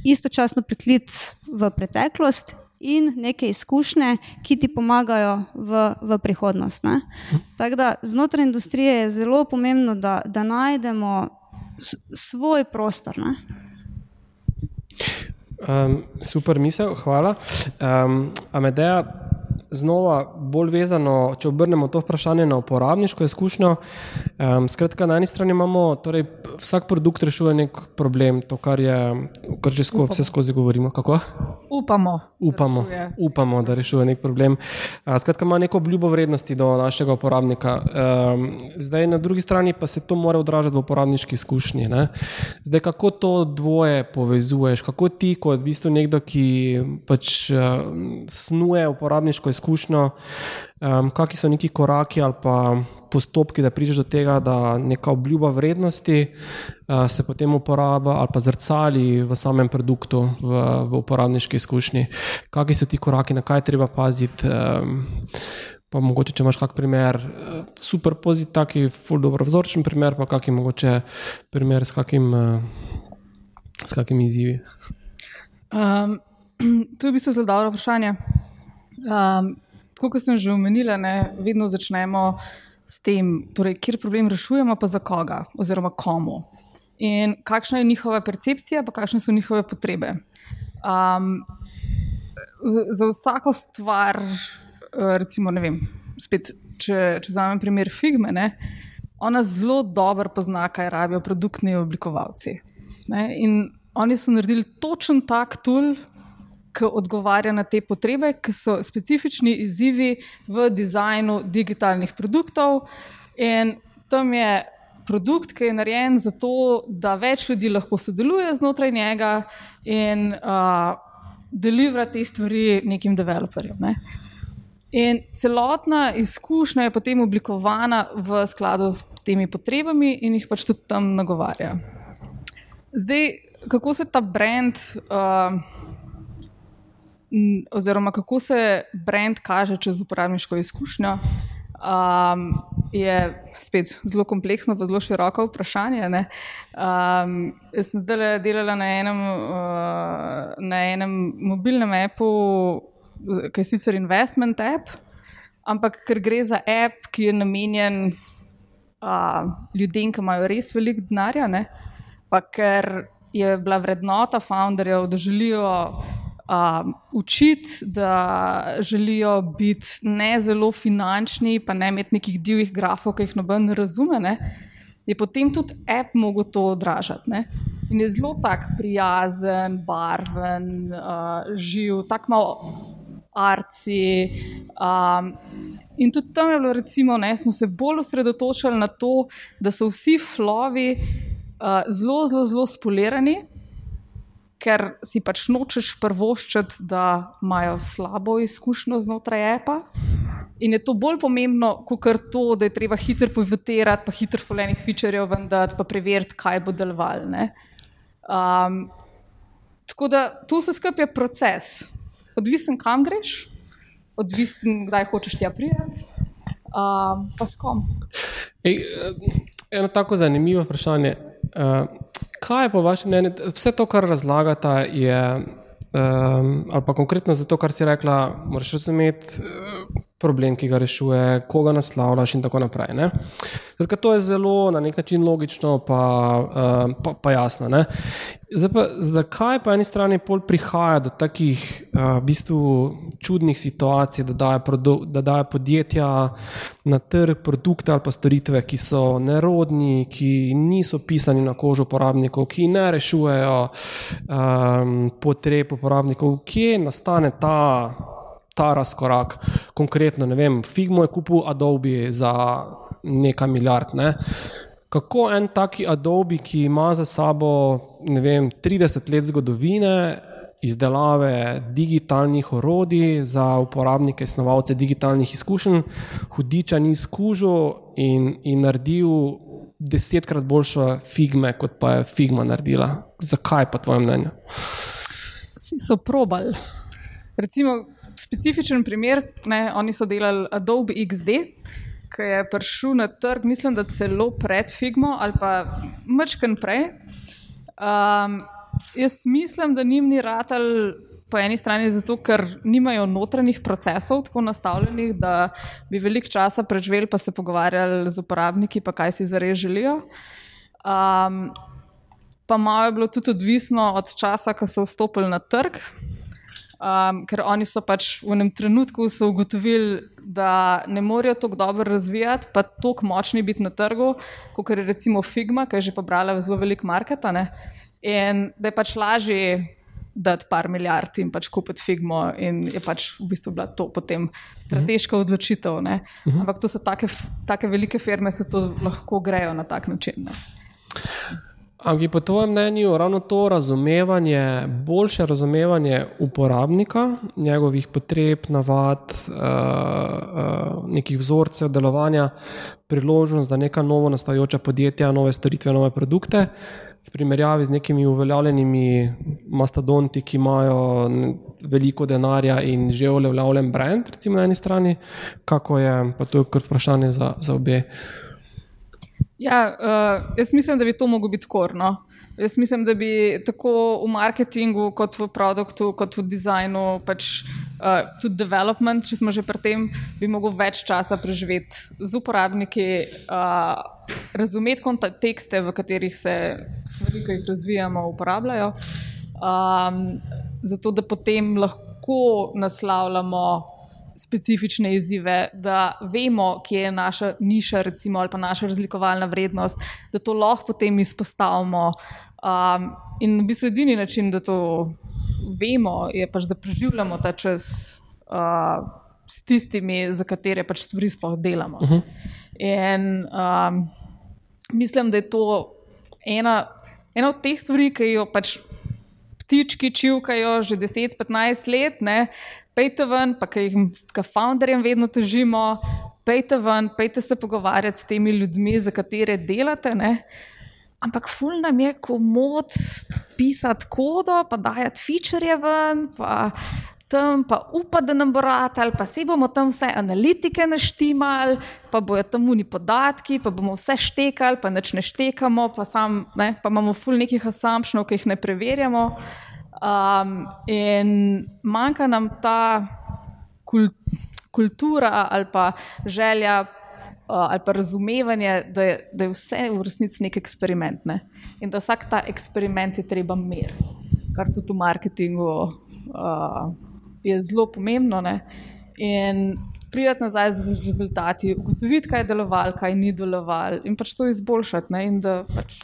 istočasno priklic v preteklost in neke izkušnje, ki ti pomagajo v, v prihodnost. Tako da znotraj industrije je zelo pomembno, da, da najdemo svoj prostor. Ne? Um, super misel, hvala. Um, Amedeja, znova bolj vezano, če obrnemo to vprašanje na uporabniško izkušnjo. Um, skratka, na eni strani imamo, torej, vsak produkt rešuje nek problem, to, kar je, kar že sko, vse skozi govorimo. Kako? Upamo. Upamo, da upamo, da rešuje nek problem. Uh, skratka, ima neko obljubo vrednosti do našega uporabnika. Um, zdaj, na drugi strani pa se to mora odražati v uporabniški izkušnji. Ne? Zdaj, kako to dvoje povezuješ, kako ti, kot v bistvu nekdo, ki pač uh, snuje uporabniško izkušnjo, izkušnjo, um, kakšni so neki koraki ali pa postopki, da prideš do tega, da neka obljuba vrednosti uh, se potem uporablja ali pa zrcali v samem produktu, v, v uporabniški izkušnji. Kakšni so ti koraki, na kaj treba paziti? Um, Pa mogoče, če imaš kak primer, super pozitiv, taki ful dobro vzorčen primer, pa kak je mogoče primer s kakim, s kakim izzivi. Um, to je v bistvu zelo dobro vprašanje. Um, tako kot sem že omenila, ne, vedno začnemo s tem, torej, kje problem rešujemo, pa za koga oziroma komu. In kakšna je njihova percepcija, pa kakšne so njihove potrebe. Um, za vsako stvar, recimo, ne vem, spet, če, če vzamem primer Figme, ne, ona zelo dobro pozna, kaj rabijo produktni oblikovalci. Ne, in oni so naredili točen tak tool, ki odgovarja na te potrebe, ki so specifični izzivi v dizajnu digitalnih produktov. In tam je produkt, ki je narejen zato, da več ljudi lahko sodeluje znotraj njega in uh, delivera te stvari nekim developerjem. Ne. In celotna izkušnja je potem oblikovana v skladu s temi potrebami in jih pač tudi tam nagovarja. Zdaj, kako se ta brand. Uh, oziroma kako se brand kaže čez uporabniško izkušnjo, um, je spet zelo kompleksno, pa zelo široko vprašanje. Um, jaz sem zdaj delala na enem, uh, na enem mobilnem appu, ki je sicer investment app, ampak ker gre za app, ki je namenjen uh, ljudem, ki imajo res veliko denarja, pa ker je bila vrednota founderjev, da želijo um, učiti, da želijo biti ne zelo finančni, pa ne imeti nekih divjih grafov, ki jih noben ne razume, ne, je potem tudi app mogel to odražati. Ne. In je zelo tak prijazen, barven, uh, živ, tako malo arci. Um, in tudi tam je bilo, recimo, da smo se bolj osredotočili na to, da so vsi flovi uh, zelo, zelo, zelo spolirani ker si pač nočeš prvoščiti, da imajo slabo izkušnjo znotraj EPA. In je to bolj pomembno, kot to, da je treba hitro pivotirati, pa hitro fulejnih featurejev vendati, pa preveriti, kaj bo delovalo. Um, tako da tu se je proces. Odvisen, kam greš, odvisen, kdaj hočeš tja priti, um, pa s kom. Ej, eno tako zanimivo vprašanje. Uh, kaj je po vašem mnenju, vse to, kar razlagate, je, um, ali pa konkretno za to, kar si rekla, moraš razumeti problem, ki ga rešuje, koga naslavljaš in tako naprej. Zdaj, to je zelo na nek način logično, pa, uh, pa, pa jasno. Ne? Zdaj, pa, zakaj po eni strani prihaja do takih uh, v bistvu čudnih situacij, da daje, da daje podjetja na trg produkte ali pa storitve, ki so nerodni, ki niso pisani na kožo uporabnikov, ki ne rešujejo um, potreb uporabnikov, kje nastane ta ta razkorak. Konkretno, ne vem, Figmo je kupil Adobe za nekaj milijard. Ne? Kako en taki Adobe, ki ima za sabo vem, 30 let zgodovine izdelave digitalnih orodij za uporabnike, snovalce digitalnih izkušenj, hudiča ni izkužil in, in naredil desetkrat boljše Figme, kot pa je Figma naredila. Zakaj pa tvoje mnenje? Vsi so probali. Recimo, specifičen primer, ne, oni so delali Adobe XD, ki je prišel na trg, mislim, da celo pred Figmo ali pa mečken prej. Um, jaz mislim, da njim ni ratal. Po eni strani zato, ker nimajo notranjih procesov tako nastavljenih, da bi veliko časa preživeli, pa se pogovarjali z uporabniki, pa kaj si zares želijo. Um, pa malo je bilo tudi odvisno od časa, ko so vstopili na trg. Um, ker oni so pač v enem trenutku ugotovili, da ne morejo tako dobro razvijati, pa tako močni biti na trgu, kot je recimo Figma, ki je že pobrala zelo velik market. In da je pač lažje dati par milijard in pač kupiti Figmo, in je pač v bistvu bila to potem strateška uh -huh. odločitev. Uh mhm. -huh. Ampak to so take velike firme, se to lahko grejo na tak način. Ne? Ali po tvojem mnenju ravno to razumevanje, boljše razumevanje uporabnika, njegovih potreb, navad, uh, uh, nekih vzorcev delovanja, priložnost, da neka novo nastajajoča podjetja, nove storitve, nove produkte, v primerjavi z nekimi uveljavljenimi mastodonti, ki imajo veliko denarja in že uveljavljen brand, recimo na eni strani, kako je, pa to je kar vprašanje za, za obe. Ja, uh, jaz mislim, da bi to moglo biti korno. Jaz mislim, da bi tako v marketingu, kot v produktu, kot v dizajnu, pač uh, tudi development, če smo že pri tem, bi mogel več časa preživeti z uporabniki, uh, razumeti kontekste, v katerih se stvari, ki jih razvijamo, uporabljajo. Um, zato, da potem lahko naslavljamo specifične izzive, da vemo, kje je naša niša, recimo, ali pa naša razlikovalna vrednost, da to lahko potem izpostavimo. Um, in v bistvu edini način, da to vemo, je pač, da preživljamo ta čas uh, s tistimi, za katere pač stvari sploh delamo. Uh -huh. In um, mislim, da je to ena, ena od teh stvari, ki jo pač. Ptički čivkajo že 10-15 let, ne, pejte ven, pa ki jih kot founderjem vedno težimo, pejte ven, pejte se pogovarjati s temi ljudmi, za katere delate. Ne? Ampak ful nam je komod pisati kodo, pa dajati feature ven, pa tam pa upati, da nam bo ratal, pa se bomo tam vse analitike naštimali, pa bojo tam uni podatki, pa bomo vse štekali, pa neč ne štekamo, pa, sam, ne, pa imamo ful nekih assumptionov, ki jih ne preverjamo. Um, in manjka nam ta kul kultura ali pa želja uh, ali pa razumevanje, da je, da je vse v resnici nek eksperiment. Ne? In da vsak ta eksperiment je treba meriti, kar tudi v marketingu uh, je zelo pomembno. Ne? In pridati nazaj z rezultati, ugotoviti, kaj je delovalo, kaj ni delovalo, in pač to izboljšati. Pač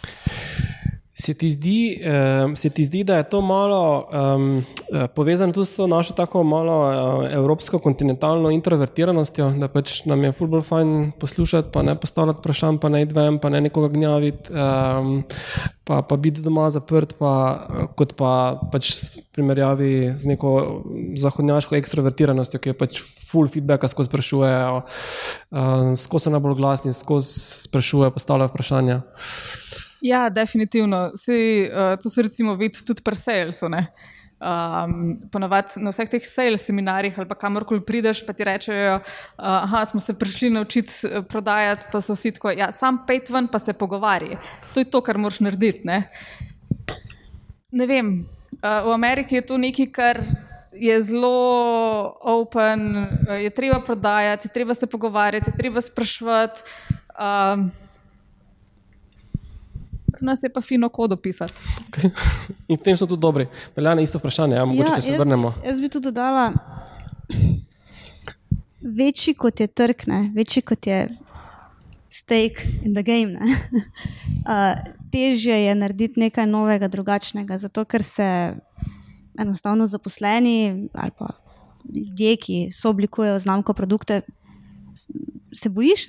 Se ti, zdi, um, se ti zdi, da je to malo um, povezano tudi s to našo tako malo uh, evropsko kontinentalno introvertiranostjo, da pač nam je fulbol fajn poslušati, pa ne postavljati vprašanj, pa ne idvem, pa ne nekoga gnjaviti, um, pa, pa biti doma zaprt, pa, kot pa pač primerjavi z neko zahodnjaško ekstrovertiranostjo, ki je pač full feedback, skozi sprašujejo, um, skozi so najbolj glasni, skozi sprašujejo, postavljajo vprašanja. Ja, definitivno. Sej, uh, to se recimo vidi tudi pri salesu. Um, ponovadi na vseh teh sales seminarjih ali kamorkoli prideš, pa ti rečejo, da uh, smo se prišli naučiti eh, prodajati, pa so vsi tako, ja, sam pet ven, pa se pogovarji. To je to, kar moraš narediti. Ne, ne vem, uh, v Ameriki je to nekaj, kar je zelo open, je treba prodajati, je treba se pogovarjati, je treba sprašvati. Um, nas je pa fino kodo pisati. Okay. In tem so tudi dobri. Veljane isto vprašanje, ja, mogoče ja, se jaz, vrnemo. Jaz bi tudi dodala, večji kot je trg, ne, večji kot je stake in the game. uh, težje je narediti nekaj novega, drugačnega, zato ker se enostavno zaposleni ali pa ljudje, ki so oblikujejo znamko produkte, se bojiš.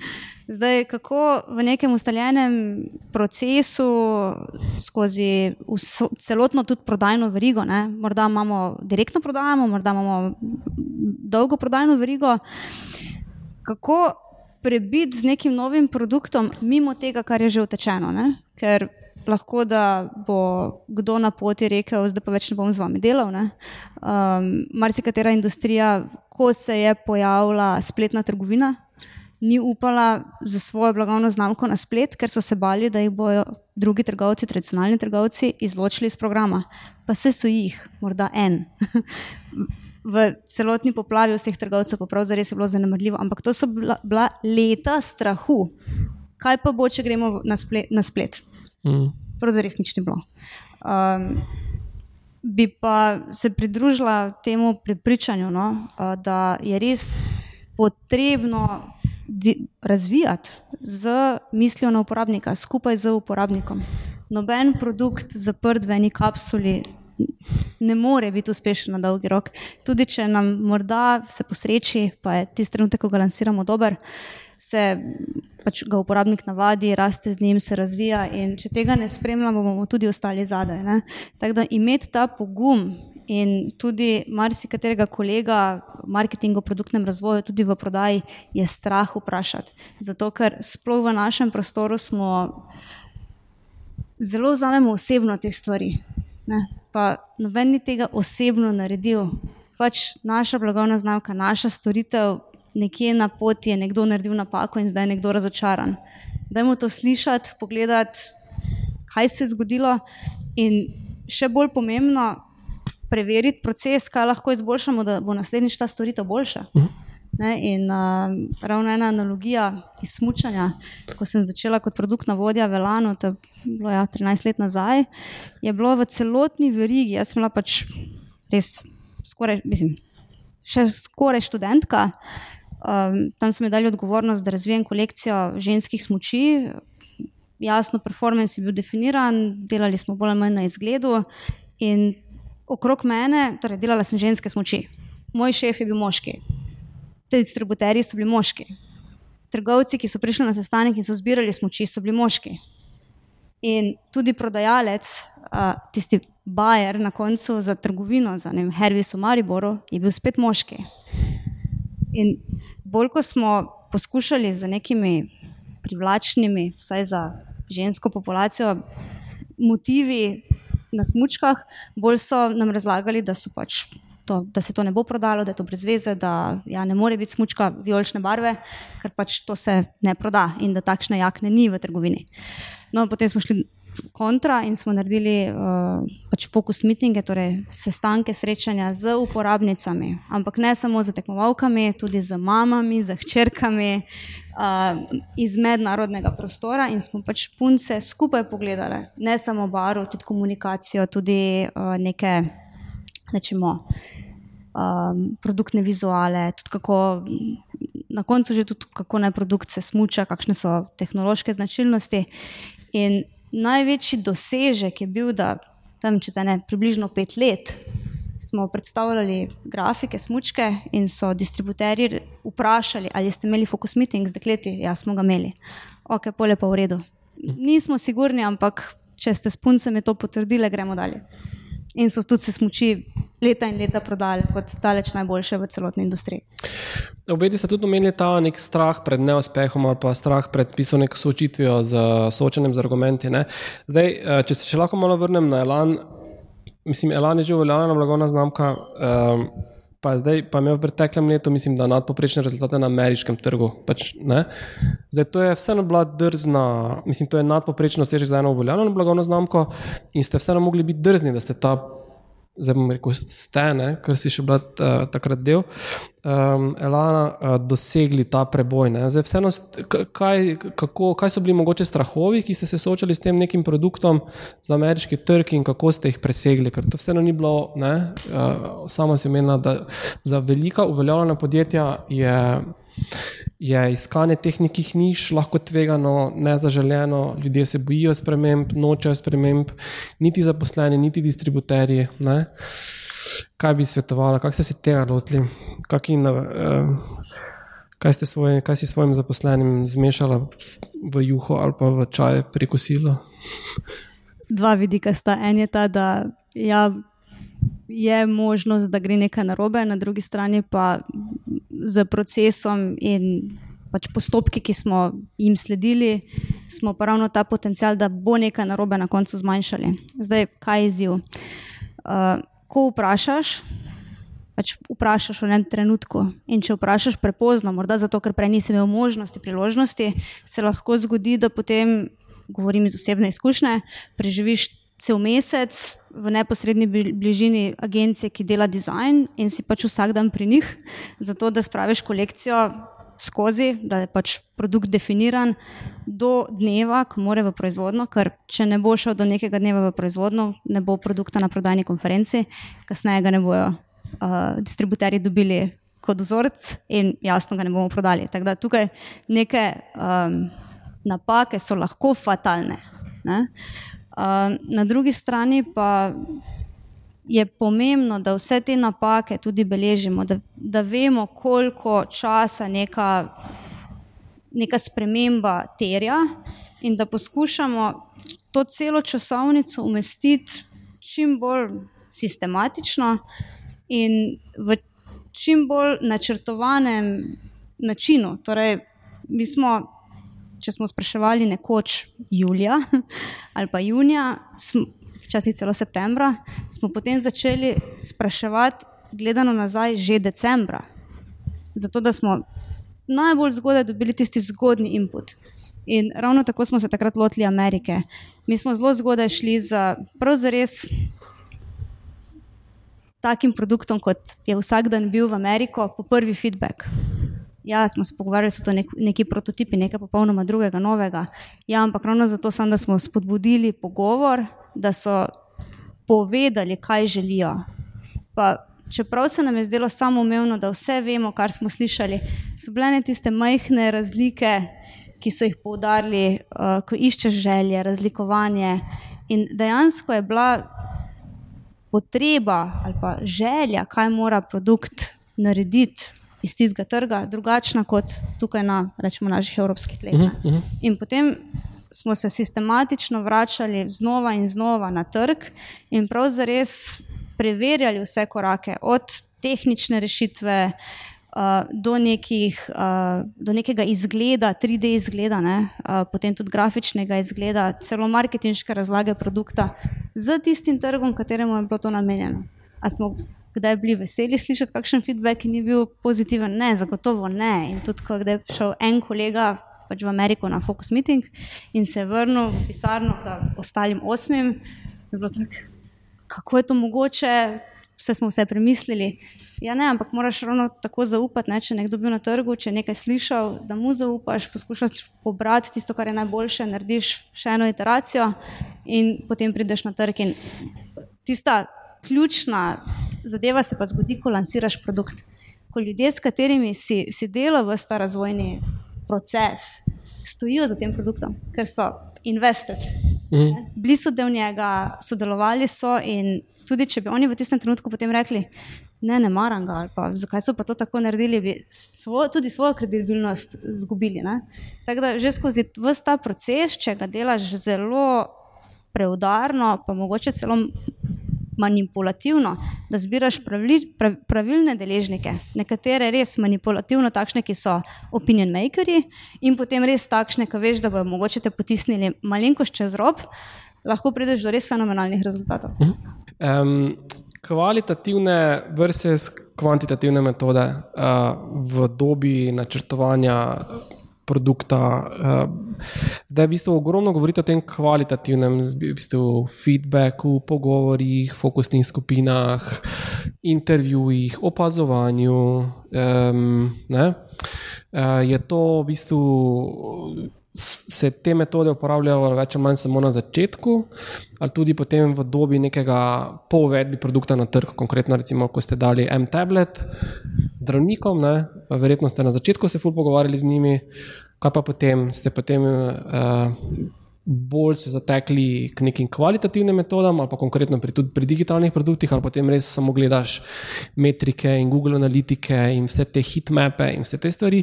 Zdaj, kako v nekem ustaljenem procesu, skozi vso, celotno tudi prodajno verigo, ne? morda imamo direktno prodajamo, morda imamo dolgo prodajno verigo. Kako prebiti z nekim novim produktom, mimo tega, kar je že utečeno? Ne? Ker lahko da bo kdo na poti rekel, da pa več ne bom z vami delal. Um, Marsikatera industrija, ko se je pojavila spletna trgovina, ni upala za svojo blagovno znamko na splet, ker so se bali, da jih bodo drugi trgovci, tradicionalni trgovci, izločili iz programa. Pa se so jih, morda en. V celotni poplavi vseh trgovcev, pa pravzaprav je bilo zanemrljivo, ampak to so bila, bila leta strahu. Kaj pa bo, če gremo na splet? Na splet? Mm. pravzaprav res nič ni bilo. Um, bi pa se pridružila temu prepričanju, no, da je res potrebno razvijati z mislijo na uporabnika, skupaj z uporabnikom. Noben produkt zaprt v eni kapsuli ne more biti uspešen na dolgi rok. Tudi če nam morda se posreči, pa je tisti trenutek, ko ga lansiramo, dober, se pač ga uporabnik navadi, raste z njim, se razvija. In če tega ne spremljamo, bomo tudi ostali zadaj. Ne? Tako da imeti ta pogum. In tudi marsikaterega kolega v marketingu, produktnem razvoju, tudi v prodaji, je strah vprašati. Zato, ker sploh v našem prostoru smo zelo vzamemo osebno te stvari. Ne? Pa noben ni tega osebno naredil. Pač naša blagovna znamka, naša storitev nekje na poti je nekdo naredil napako in zdaj je nekdo razočaran. Dajmo to slišati, pogledati, kaj se je zgodilo, in še bolj pomembno, preveriti proces, kaj lahko izboljšamo, da bo naslednjič ta storitev boljša. Ne, in uh, ravno ena analogija iz smutanja, ko sem začela kot produktna vodja v Elanu, to je bilo ja, 13 let nazaj, je bilo v celotni verigi. Jaz sem bila pač res skoraj, mislim, še skoraj študentka, Um, tam so mi dali odgovornost, da razvijem kolekcijo ženskih smoči. Jasno, performance je bil definiran, delali smo bolj ali manj na izgledu. In okrog mene, torej delala sem ženske smoči. Moj šef je bil moški, te distributerji so bili moški. Trgovci, ki so prišli na sestanek in so zbirali smoči, so bili moški. In tudi prodajalec, tisti bajer na koncu za trgovino, za Hervis v Mariboru, je bil spet moški. In bolj ko smo poskušali z nekimi privlačnimi, vsaj za žensko populacijo, motivi na smočkah, bolj so nam razlagali, da, pač to, da se to ne bo prodalo, da je to brez veze, da ja, ne more biti smočka vijolične barve, ker pač to se ne proda in da takšne jakne ni v trgovini. No, potem smo šli kontra in smo naredili uh, pač fokus mitinge, torej sestanke, srečanja z uporabnicami, ampak ne samo z tekmovalkami, tudi z mamami, z hčerkami uh, iz mednarodnega prostora in smo pač punce skupaj pogledali, ne samo baro, tudi komunikacijo, tudi uh, neke, rečemo, um, produktne vizuale, tudi kako. Na koncu že tudi, kako naj produkt se smuča, kakšne so tehnološke značilnosti. In največji dosežek je bil, da tam čez ene približno pet let smo predstavljali grafike, smočke in so distributerji vprašali, ali ste imeli fokus meeting z dekleti. Ja, smo ga imeli. Ok, pole pa v redu. Nismo sigurni, ampak če ste s puncem to potrdili, gremo dalje in so tudi se smoči leta in leta prodali kot daleč najboljše v celotni industriji. Obeti ste tudi omenili ta nek strah pred neuspehom ali pa strah pred pisanjem neko soočitvijo z soočenjem z argumenti. Ne? Zdaj, eh, če se še lahko malo vrnem na Elan, mislim, Elan je že uveljavljena blagovna znamka. Um, pa je zdaj pa imel v preteklem letu, mislim, da nadpoprečne rezultate na ameriškem trgu. Pač, zdaj, to je vseeno bila drzna, mislim, to je nadpoprečno stežek za eno uveljavljeno blagovno znamko in ste vseeno mogli biti drzni, da ste ta zdaj bom rekel, stene, ker si še bila uh, takrat del, um, Elana, uh, dosegli ta preboj. Zdaj, vseeno, kaj, kako, kaj so bili mogoče strahovi, ki ste se soočali s tem nekim produktom za ameriški trg in kako ste jih presegli? Ker to vseeno ni bilo, ne, uh, sama si omenila, da za velika uveljavljena podjetja je je iskanje teh nekih niš lahko tvegano, nezaželjeno, ljudje se bojijo sprememb, nočejo sprememb, niti zaposleni, niti distributerji. Ne? Kaj bi svetovala, kako ste se tega lotili, uh, kaj, svoj, kaj si svojim zaposlenim zmešala v juho ali pa v čaj preko silo? Dva vidika sta. En je ta, da ja, je možnost, da gre nekaj narobe, na drugi strani pa z procesom in pač postopki, ki smo jim sledili, smo pa ravno ta potencial, da bo nekaj narobe na koncu zmanjšali. Zdaj, kaj je izziv? Uh, ko vprašaš, pač vprašaš v enem trenutku. In če vprašaš prepozno, morda zato, ker prej nisi imel možnosti, priložnosti, se lahko zgodi, da potem, govorim iz osebne izkušnje, preživiš cel mesec v neposrednji bližini agencije, ki dela dizajn in si pač vsak dan pri njih, zato da spraviš kolekcijo skozi, da je pač produkt definiran do dneva, ko mora v proizvodno, ker če ne bo šel do nekega dneva v proizvodno, ne bo produkta na prodajni konferenci, kasneje ga ne bojo uh, distributerji dobili kot vzorec in jasno ga ne bomo prodali. Tako da tukaj neke um, napake so lahko fatalne. Uh, na drugi strani pa je pomembno, da vse te napake tudi beležimo, da, da vemo, koliko časa neka, neka sprememba terja, in da poskušamo to celo časovnico umestiti čim bolj sistematično in v čim bolj načrtovanem načinu. Torej, mi smo. Če smo spraševali nekoč julija ali pa junija, včasih celo septembra, smo potem začeli spraševati, gledano nazaj, že decembra. Zato, da smo najbolj zgodaj dobili tisti zgodni input. In ravno tako smo se takrat lotili Amerike. Mi smo zelo zgodaj šli za pravzaprav takim produktom, kot je vsak dan bil v Ameriko, po prvi feedback. Ja, smo se pogovarjali, so to nek, neki prototipi, nekaj popolnoma drugega, novega. Ja, ampak ravno zato, sem, da smo spodbudili pogovor, da so povedali, kaj želijo. Pa, čeprav se nam je zdelo samoumevno, da vse vemo, kar smo slišali, so bile ne tiste majhne razlike, ki so jih poudarili, uh, ko iščeš želje, razlikovanje. In dejansko je bila potreba ali želja, kaj mora produkt narediti. Iz tistega trga, drugačna kot tukaj na rečemo, naših evropskih tleh. Uh -huh, uh -huh. In potem smo se sistematično vračali znova in znova na trg in prav zares preverjali vse korake, od tehnične rešitve uh, do, nekih, uh, do nekega izgleda, 3D izgleda, ne, uh, potem tudi grafičnega izgleda, celo marketinške razlage produkta z tistim trgom, kateremu je bilo to namenjeno. A smo kdaj bili veseli slišati, kakšen feedback ni bil pozitiven? Ne, zagotovo ne. In tudi, ko je šel en kolega pač v Ameriko na Focus Meeting in se vrnil v pisarno, da ostalim osmim. Tak, kako je to mogoče? Vse smo vse premislili. Ja, ne, ampak moraš ravno tako zaupati, ne? če nekdo bil na trgu, če nekaj slišal, da mu zaupaš, poskušaš pobrati tisto, kar je najboljše, narediš še eno iteracijo in potem prideš na trg. In tista ključna zadeva se pa zgodi, ko lansiraš produkt. Ko ljudje, s katerimi si, si delal v ta razvojni proces, stojijo za tem produktom, ker so investirali. Mm. Bili so del njega, sodelovali so in tudi če bi oni v tistem trenutku potem rekli, ne, ne maram ga, ali pa zakaj so pa to tako naredili, bi svo, tudi svojo kredibilnost izgubili. Tako da že skozi vse ta proces, če ga delaš zelo preudarno, pa mogoče celo manipulativno, da zbiraš pravli, prav, pravilne deležnike, nekatere res manipulativno, takšne, ki so opinion makers, in potem res takšne, ki veš, da bodo mogoče te potisnili malenkost čez rob, lahko prideš do res fenomenalnih rezultatov. Um, kvalitativne versus kvantitativne metode uh, v dobi načrtovanja produkta. Eh, zdaj, v bistvu, ogromno govorite o tem kvalitativnem, v bistvu, feedbacku, pogovorih, fokusnih skupinah, intervjujih, opazovanju. Um, je to v bistvu se te metode uporabljajo več ali manj samo na začetku, ali tudi potem v dobi nekega povedbi produkta na trg, konkretno, recimo, ko ste dali M-tablet zdravnikom, ne, verjetno ste na začetku se ful pogovarjali z njimi, kaj pa potem ste potem. Uh, Bolj se zatekli k nekim kvalitativnim metodam, ali pa konkretno pri, pri digitalnih produktih, ali potem res samo gledaš metrike in Google analitike in vse te hitmape in vse te stvari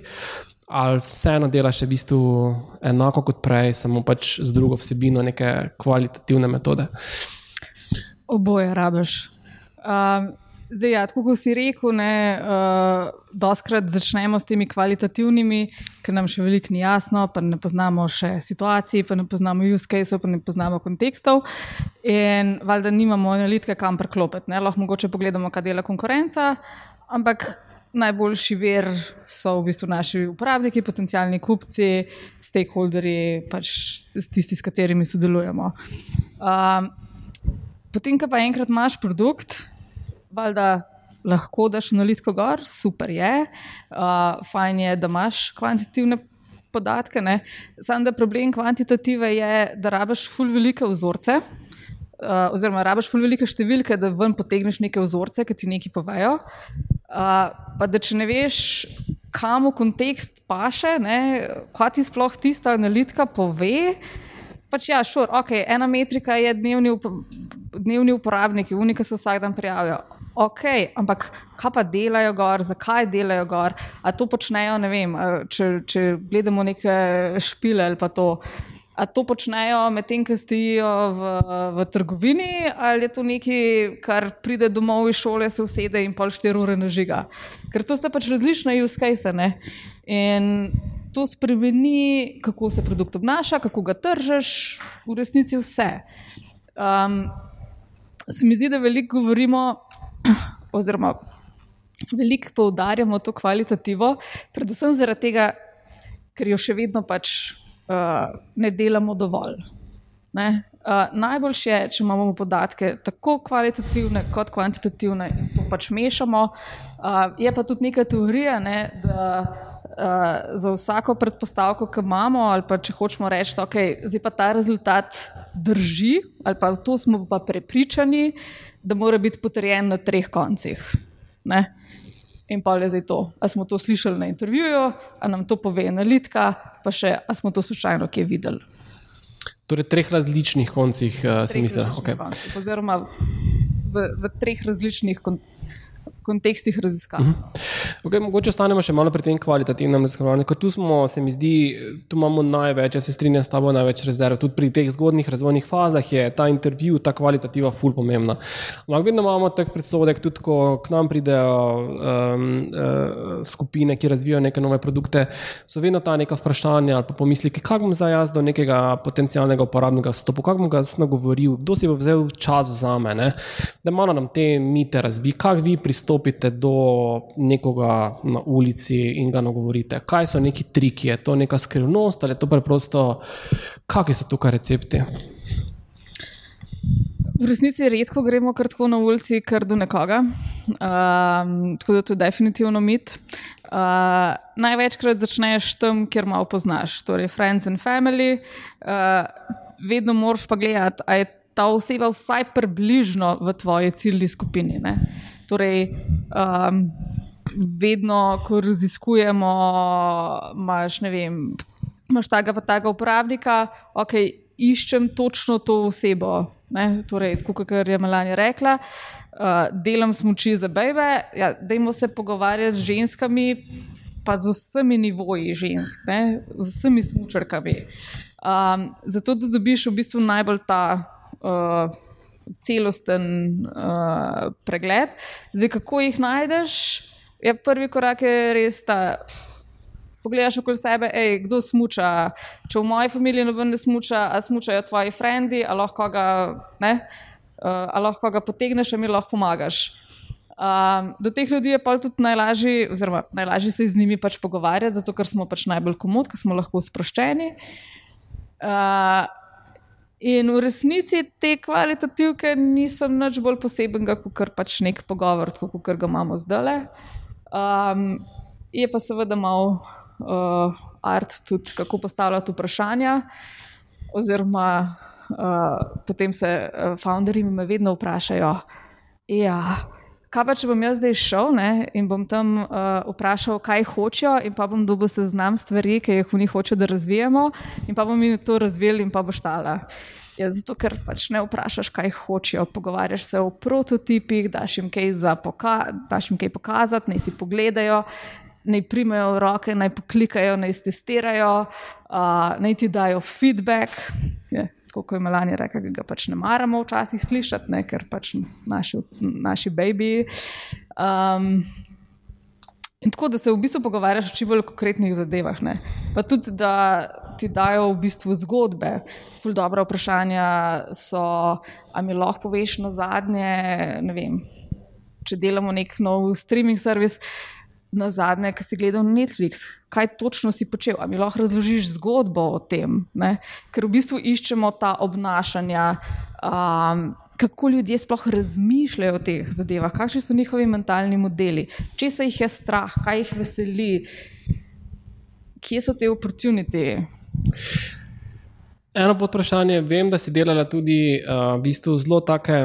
ali vseeno delaš v bistvu enako kot prej, samo pač z drugo vsebino, neke kvalitativne metode? Oboje rabiš. Um, zdaj, ja, kot si rekel, ne, uh, doskrat začnemo s temi kvalitativnimi, ker nam še veliko ni jasno, pa ne poznamo še situacij, pa ne poznamo use cases, pa ne poznamo kontekstov. In valjda nimamo analitike, kam preklopiti. Lahko mogoče pogledamo, kaj dela konkurenca, ampak najboljši ver so v bistvu naši uporabniki, potencijalni kupci, stakeholderji, pač tisti, s katerimi sodelujemo. Um, potem, ko pa enkrat imaš produkt, valjda lahko daš analitiko gor, super je, uh, fajn je, da imaš kvantitativne podatke. Sam da problem kvantitative je, da rabiš ful velike vzorce. Uh, oziroma, rabiš ful velike številke, da ven potegneš neke vzorce, ki ti nekaj povejo. Uh, pa da če ne veš, kam v kontekst paše, kaj ti sploh tista analitika pove. Pač ja, šur, ok, ena metrika je dnevni, up dnevni uporabniki, unika se vsak dan prijavijo. Ok, ampak kaj pa delajo gor, zakaj delajo gor, a to počnejo, ne vem, če, če gledamo neke špile ali pa to. A to počnejo medtem, ko stojijo v, v trgovini, ali je to nekaj, kar pride domov iz šole, se usede in pol štiri ure nažiga. Ker to sta pač različna use case. In to spremeni, kako se produkt obnaša, kako ga tržiš, v resnici vse. Um, se mi zdi, da veliko govorimo, oziroma veliko poudarjamo to kvalitativo, predvsem zaradi tega, ker jo še vedno pač uh, ne delamo dovolj. Ne? Uh, najboljše je, če imamo podatke tako kvalitativne kot kvantitativne in to pač mešamo. Uh, je pa tudi neka teorija, ne, da uh, za vsako predpostavko, ki imamo, ali pa če hočemo reči, da okay, zdaj pa ta rezultat drži, ali pa to smo pa prepričani, da mora biti potrjen na treh koncih. Ne? In pa je zdaj to. A smo to slišali na intervjuju, a nam to pove analitika, pa še, a smo to slučajno kje videli. Torej, treh različnih koncih, uh, se misli. Okay. Oziroma v, v treh različnih koncih kontekstih raziskav. Uh mhm. -huh. okay, mogoče ostanemo še malo pri tem kvalitativnem raziskovanju. Tu smo, se mi zdi, tu imamo največ, jaz se strinjam s tabo, največ rezerv. Tudi pri teh zgodnih razvojnih fazah je ta intervju, ta kvalitativa, ful pomembna. Ampak vedno imamo tak predsodek, tudi ko k nam pridejo um, uh, skupine, ki razvijajo neke nove produkte, so vedno ta neka vprašanja ali pa pomisliki, kako bom zdaj jaz do nekega potencialnega uporabnika stopil, kako bom ga nagovoril, kdo si bo vzel čas za me, ne? da malo nam te mite razbi, kako vi pristopite stopite do nekoga na ulici in ga nagovorite? Kaj so neki triki, je to neka skrivnost ali je to preprosto, kakšni so tukaj recepti? V resnici redko gremo kar tako na ulici, kar do nekoga. Um, tako da to je definitivno mit. Uh, največkrat začneš tam, kjer malo poznaš, torej friends and family. Uh, vedno moraš pa gledati, ali je ta oseba vsaj približno v tvoji ciljni skupini. Ne? Torej, um, vedno, ko raziskujemo, imaš, vem, imaš tega pa tega uporabnika, ok, iščem točno to osebo. Ne? Torej, kot je Melania rekla, uh, delam smoči za bebe, ja, dajmo se pogovarjati z ženskami, pa z vsemi nivoji žensk, ne? z vsemi smočarkami. Um, zato, da dobiš v bistvu najbolj ta. Uh, celosten uh, pregled. Zdaj, kako jih najdeš, je prvi korak, je res ta. Pogledaš okoli sebe, ej, kdo smuča. Če v moji familiji noben ne smuča, a smučajo tvoji frendi, a lahko ga, ne, uh, a lahko ga potegneš, a mi lahko pomagaš. Um, do teh ljudi je pa tudi najlažje, oziroma najlažje se z njimi pač pogovarjati, zato ker smo pač najbolj komod, ker smo lahko sproščeni. Uh, In v resnici te kvalitativke niso nič bolj posebenega, kot pač nek pogovor, kot ga imamo zdaj. Um, je pa seveda malo uh, art tudi, kako postavljati vprašanja. Oziroma, uh, potem se uh, founderji me vedno vprašajo. Ja, kaj pa če bom jaz zdaj šel ne, in bom tam uh, vprašal, kaj hočejo, in pa bom dobil seznam stvari, ki jih oni hočejo, da razvijemo, in pa bom jim to razvil, in pa bo štala. Ja, zato, ker pač ne vprašaš, kaj hočejo, pogovarjaš se o prototipih, daš jim kaj, poka daš jim kaj pokazati, naj si pogledajo, naj primejo roke, naj poklikajo, naj testirajo, uh, naj ti dajo feedback. Je, kot je Melania rekla, ga pač ne maramo včasih slišati, ne, ker pač naši, naši baby. Um, in tako da se v bistvu pogovarjaš o čim bolj konkretnih zadevah. Ne. Pa tudi, da ti dajo v bistvu zgodbe. Ful dobro vprašanja so, a mi lahko poveš na zadnje, ne vem, če delamo nek nov streaming servis na zadnje, ki si gledal Netflix, kaj točno si počel, ali mi lahko razložiš zgodbo o tem. Ne? Ker v bistvu iščemo ta obnašanja, um, kako ljudje sploh razmišljajo o teh zadevah, kakšni so njihovi mentalni modeli, če se jih je strah, kaj jih veseli, kje so te oportunitete. Eno podprašanje, vem, da si delala tudi uh, v bistvu zelo take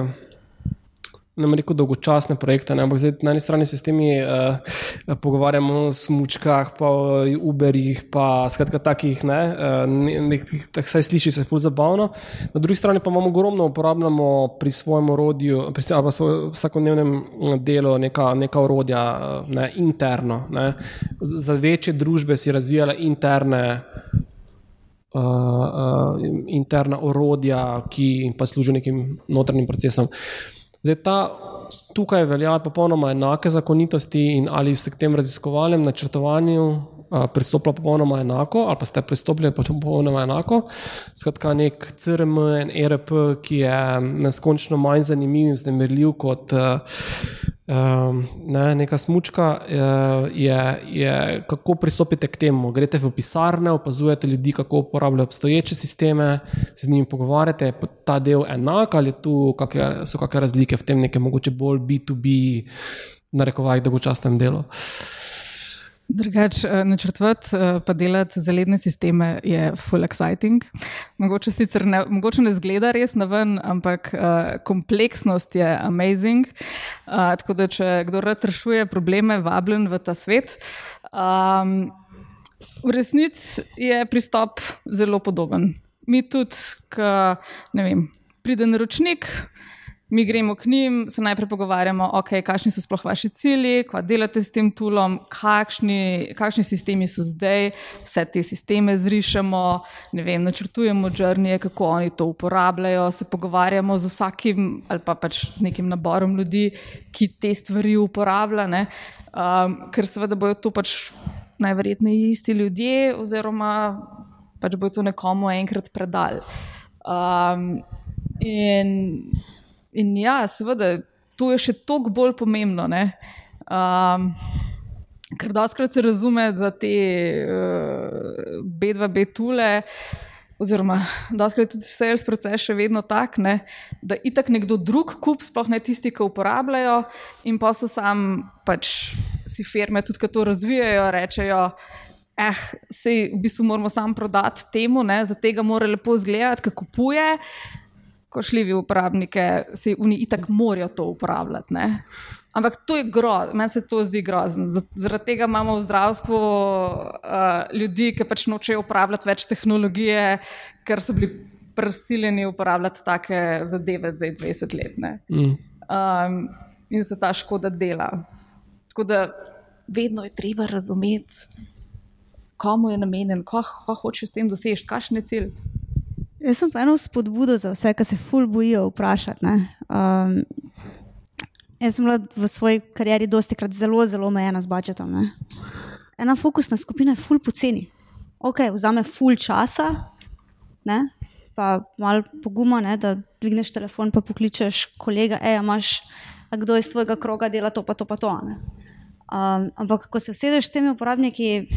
ne rekel, dolgočasne projekte. Ne? Ampak zdaj na eni strani se s temi uh, pogovarjamo o smočkah, pa o Uberjih, pa skratka takih, ne, uh, tak saj sliši se ful zabavno. Na drugi strani pa imamo ogromno uporabljamo pri svojem orodju, pri svojem vsakodnevnem delu neka, neka orodja ne, interno. Ne? Za večje družbe si razvijala interne. Uh, uh, interna orodja, ki pa služijo nekim notranjim procesom. Uh, Zdaj, ta, tukaj veljajo popolnoma enake zakonitosti, in ali ste k tem raziskovalnem načrtovanju pristopili popolnoma enako, ali pa ste pristopili popolnoma enako. Skratka, nek CRM in ERP, ki je neskončno manj zanimiv in znemirljiv kot. Uh, Um, ne, neka smočka uh, je, je, kako pristopite k temu. Greste v pisarne, opazujete ljudi, kako uporabljajo obstoječe sisteme, se z njimi pogovarjate, je ta del enak ali tu kakve, so kakšne razlike v tem, nekaj mogoče bolj B2B, narekovaj, da bo častem delo. Uh, Drugač, eh, načrtovati eh, pa delati za ledne sisteme je full exciting. Mogoče sicer ne, mogoče ne zgleda res na ven, ampak uh, kompleksnost je amazing. Uh, tako da, če kdo rad rešuje probleme, vabljen v ta svet. Um, v resnici je pristop zelo podoben. Mi tudi, ko pride naročnik mi gremo k njim, se najprej pogovarjamo, okay, kakšni so sploh vaši cilji, kaj delate s tem tulom, kakšni, kakšni sistemi so zdaj, vse te sisteme zrišemo, ne vem, načrtujemo črnije, kako oni to uporabljajo, se pogovarjamo z vsakim ali pa pač z nekim naborom ljudi, ki te stvari uporablja, um, ker seveda bojo to pač najverjetneje isti ljudje, oziroma pač bojo to nekomu enkrat predali. Um, in In ja, seveda, to je še toliko bolj pomembno. Um, ker doskrat se razume za te uh, B2, B2, oziroma doskrat tudi sales proces še vedno tak, ne, da itak nekdo drug kup, sploh ne tisti, ki uporabljajo, in pa so sam pač si firme, tudi ki to razvijajo, rečejo. Eh, sej v bistvu moramo samo prodati temu, ne, za tega mora lepo izgledati, ki kupuje, košljivi uporabniki, si oni itak morajo to uporabljati. Ne? Ampak to je grozno, meni se to zdi grozno. Zaradi tega imamo v zdravstvu uh, ljudi, ki pač nočejo uporabljati več tehnologije, ker so bili prisiljeni uporabljati take zadeve zdaj 20 let. Mm. Um, in se ta škoda dela. Tako da vedno je treba razumeti, komu je namenjen, kaj hoče s tem doseči, kakšen je cilj. Jaz sem pa eno spodbudo za vse, ki se ful bojijo vprašati. Um, jaz sem bila v svoji karieri dosti krat zelo, zelo omejena z budžetom. Ne? Ena fokusna skupina je ful poceni. Ok, vzame ful časa, ne? pa malo poguma, ne? da dvigneš telefon, pa pokličeš kolega, ej, imaš, kdo iz tvojega kroga dela to, pa to, pa to. Um, ampak ko se vsedeš s temi uporabniki,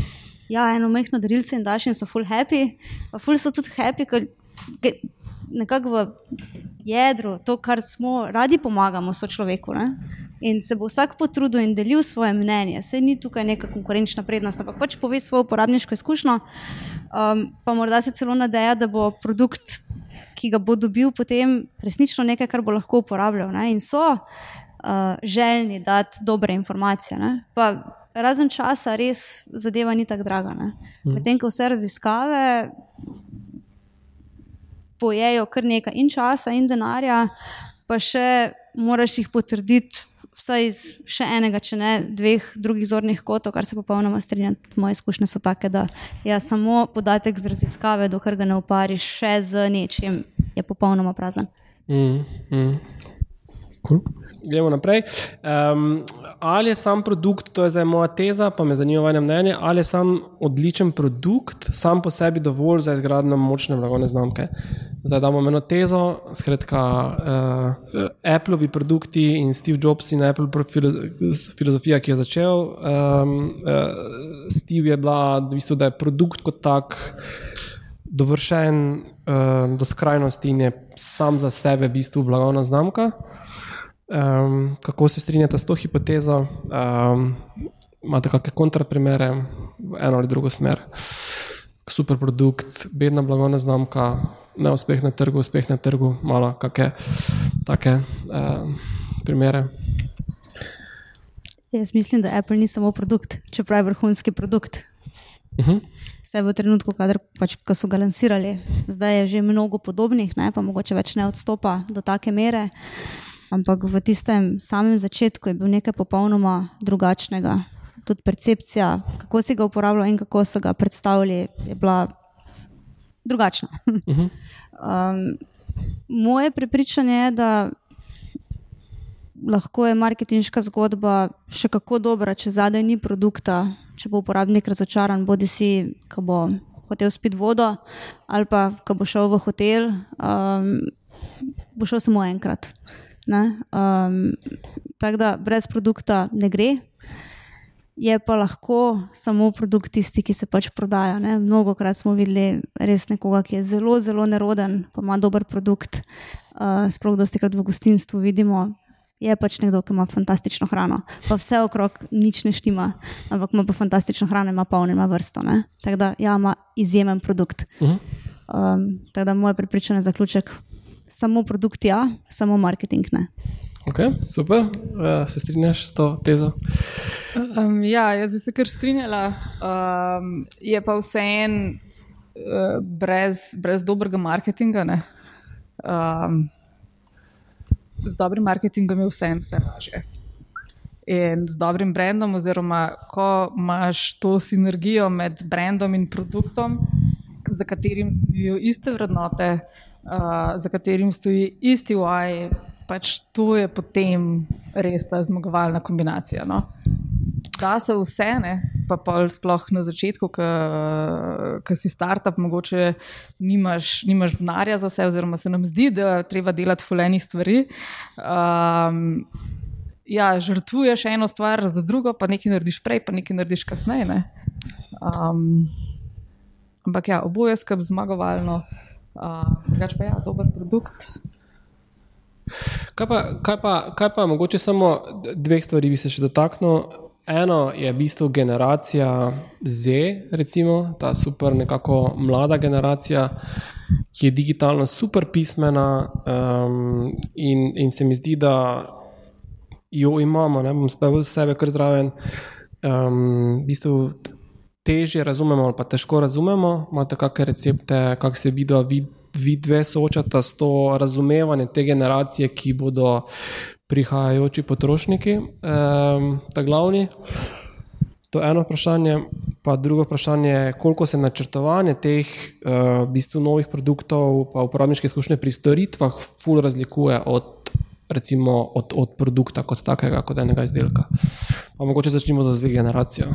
ja, eno mehko darilce in daš in so full happy, pa full so tudi happy, ker nekako v jedru, to, kar smo, radi pomagamo so človeku. Ne? In se bo vsak potrudil in delil svoje mnenje. Se ni tukaj neka konkurenčna prednost, ampak pač pove svojo uporabniško izkušnjo, um, pa morda se celo nadeja, da bo produkt, ki ga bo dobil, potem resnično nekaj, kar bo lahko uporabljal. Ne? In so uh, željni dati dobre informacije. Razen časa, res zadeva ni tako draga. Mhm. Medtem ko vse raziskave pojejo kar nekaj in časa, in denarja, pa še moraš jih potrditi. Vsaj iz še enega, če ne dveh drugih zornih kotov, kar se popolnoma strinjam. Moje izkušnje so take, da je samo podatek z raziskave, dokler ga ne opariš še z nečim, je popolnoma prazen. Mm, mm. Cool. Gremo naprej. Um, ali je sam produkt, to je zdaj moja teza, pa me zanima vaše mnenje, ali je sam odličen produkt, sam po sebi dovolj za izgradnjo močne blagovne znamke. Zdaj damo eno tezo, skratka, uh, Appleovi produkti in Steve Jobs in Apple filozofija, ki je začel. Um, uh, Steve je bila, v bistvu, da je produkt kot tak dovršen uh, do skrajnosti in je sam za sebe v bistvu blagovna znamka. Um, kako se strinjate s to hipotezo? Um, imate kakšne kontraprimere v eno ali drugo smer? Super produkt, bedna blagovna znamka, neuspeh na trgu, uspeh na trgu, malo kakšne take um, primere. Jaz mislim, da Apple ni samo produkt, čeprav je vrhunski produkt. Uh -huh. Vse v trenutku, kadar, pač, ko so ga lansirali, zdaj je že mnogo podobnih, ne, pa mogoče več ne odstopa do take mere. Ampak v tistem samem začetku je bil nekaj popolnoma drugačnega. Tudi percepcija, kako si ga uporabljal in kako so ga predstavili, je bila drugačna. Uh -huh. um, moje prepričanje je, da lahko je marketinška zgodba še kako dobra, če zadaj ni produkta, če bo uporabnik razočaran, bodi si, ko bo hotel spiti vodo ali pa ko bo šel v hotel, um, bo šel samo enkrat. Um, Tako da brez produkta ne gre. Je pa lahko samo produkt tisti, ki se pač prodaja. Ne? Mnogo krat smo videli res nekoga, ki je zelo, zelo neroden, pa ima dober produkt. Uh, sploh dosti krat v gostinstvu vidimo, je pač nekdo, ki ima fantastično hrano. Pa vse okrog nič ne štima, ampak ima pa fantastično hrano, ima polno, ima vrsto. Ne? Tako da ja, ima izjemen produkt. Uh -huh. um, tako da moj pripričan zaključek, samo produkt ja, samo marketing ne. Okay, super, uh, se strinjaš s to tezo? Um, ja, jaz bi se kar strinjala. Um, je pa vseeno uh, brez, brez dobrega marketinga. Um, z dobrim marketingom je vse, vse lažje. In z dobrim brandom, oziroma ko imaš to sinergijo med brandom in produktom, za katerim stojijo iste vrednote, uh, za katerim stoji isti UI, pač to je potem res ta zmagovalna kombinacija. No? Da se vse, ne, pa pol sploh na začetku, ki si startup, mogoče nimaš, nimaš denarja za vse, oziroma se nam zdi, da je treba delati fulejnih stvari. Um, ja, žrtvuješ eno stvar za drugo, pa nekaj narediš prej, pa nekaj narediš kasneje. Ne. Um, ampak ja, oboje skrb zmagovalno, drugač uh, pa ja, dober produkt. Kaj pa, kaj, pa, kaj pa, mogoče samo dveh stvari bi se še dotaknil. Eno je v bistvu generacija Z, recimo, ta super, nekako mlada generacija, ki je digitalno super pismena, um, in, in se mi zdi, da jo imamo, ne bom stavil sebe kar zraven. Um, v bistvu težje razumemo, ali pa težko razumemo, imate kakšne recepte, kako se vidi, vid, vi dve soočata s to razumevanjem te generacije, ki bodo prihajajoči potrošniki, um, ta glavni. To je eno vprašanje. Pa drugo vprašanje je, koliko se načrtovanje teh uh, v bistvu novih produktov, pa uporabniške izkušnje pri storitvah, ful razlikuje od, recimo, od, od produkta kot takega, kot enega izdelka. Pa mogoče začnemo z generacijo.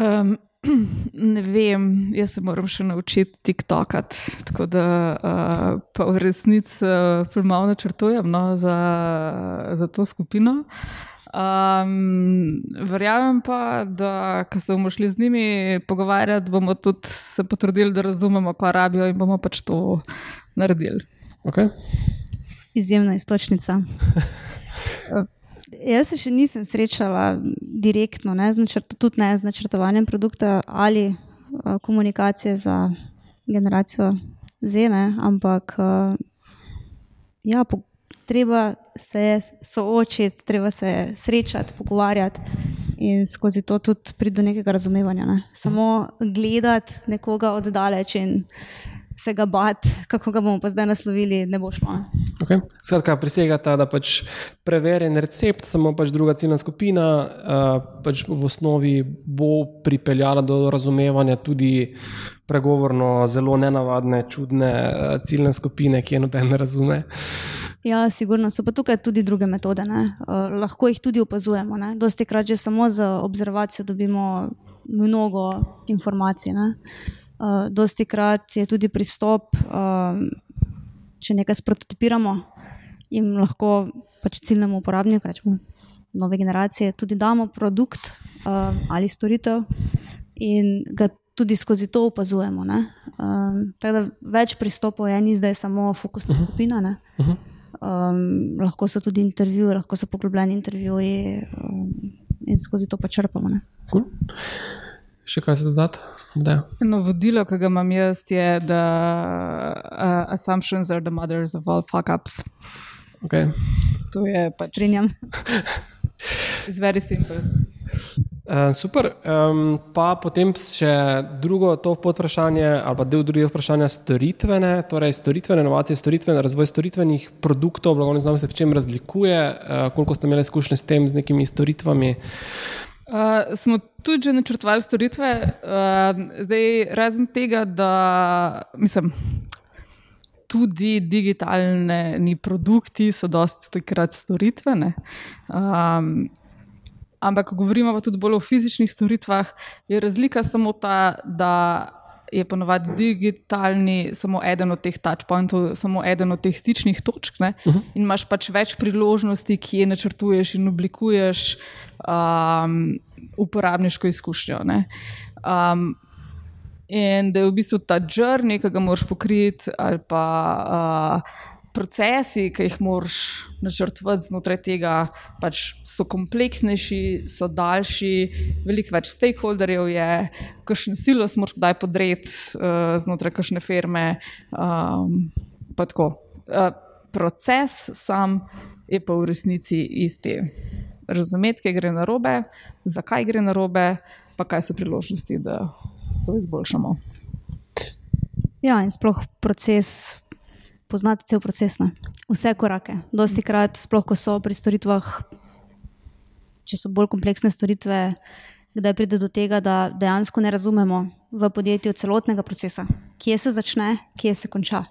Um, Ne vem, jaz se moram še naučiti TikTokat, tako da uh, pa v resnici uh, malo načrtujem no, za, za to skupino. Um, verjamem pa, da ko se bomo šli z njimi pogovarjati, bomo tudi se potrudili, da razumemo, kaj rabijo in bomo pač to naredili. Okay. Izjemna istočnica. Jaz se še nisem srečala direktno, ne, z načrt, tudi ne z načrtovanjem produkta ali uh, komunikacije za generacijo Zene, ampak uh, ja, po, treba se je soočiti, treba se je srečati, pogovarjati in skozi to tudi priti do nekega razumevanja. Ne. Samo gledati nekoga oddaleč in se ga bati, kako ga bomo pa zdaj naslovili, ne bo šlo. Okay. Skratka, prisega ta, da pač preverjen recept, samo pač druga ciljna skupina, uh, pač v osnovi bo pripeljala do razumevanja tudi pregovorno zelo nenavadne, čudne uh, ciljne skupine, ki je noben ne razume. Ja, sigurno so pa tukaj tudi druge metode. Uh, lahko jih tudi opazujemo. Ne? Dosti krat že samo z observacijo dobimo mnogo informacij. Ne? Uh, dosti krat je tudi pristop, uh, če nekaj sprototipiramo in lahko pač ciljnemu uporabniku, rečemo, nove generacije, tudi damo produkt uh, ali storitev in ga tudi skozi to opazujemo. Um, tako da več pristopov je, ni zdaj samo fokusna uh -huh. skupina. Uh -huh. um, lahko so tudi intervjuji, lahko so poglobljeni intervjuji um, in skozi to pa črpamo. Cool. Še kaj se dodati? No, vodilo, ki ga imam jaz, je, da uh, assumptions are the mothers of all fuck ups. Okay. To je pač. Strinjam. It's very simple. Uh, super. Um, pa potem še drugo to podvprašanje, ali del drugega vprašanja, storitvene, torej storitvene inovacije, storitvene razvoj storitvenih produktov, blagovne znamke, v čem razlikuje, uh, koliko ste imeli izkušnje s tem, z nekimi storitvami. Uh, smo tudi že načrtovali storitve, uh, zdaj razen tega, da mislim tudi digitalni produkti so dosti takrat storitvene. Um, ampak, ko govorimo pa tudi bolj o fizičnih storitvah, je razlika samo ta, da je ponovadi digitalni samo eden od teh touchpointov, samo eden od teh stičnih točk. Uh -huh. In imaš pač več priložnosti, ki jih načrtuješ in oblikuješ um, uporabniško izkušnjo. Um, In da je v bistvu ta črn, ki ga moraš pokriti, ali pa uh, procesi, ki jih moraš načrtovati znotraj tega, pač so kompleksnejši, so daljši, veliko več stakeholderjev je, kakšen silo smo kdaj podreti uh, znotraj kakšne firme. Um, uh, proces sam je pa v resnici isti. Razumeti, kaj gre na robe, zakaj gre na robe, pa kaj so priložnosti, da to izboljšamo. Ja, in sploh proces, poznate cel proces, ne? vse korake. Dosti krat, sploh ko so pri storitvah, če so bolj kompleksne storitve, kdaj pride do tega, da dejansko ne razumemo v podjetju celotnega procesa, kje se začne, kje se konča.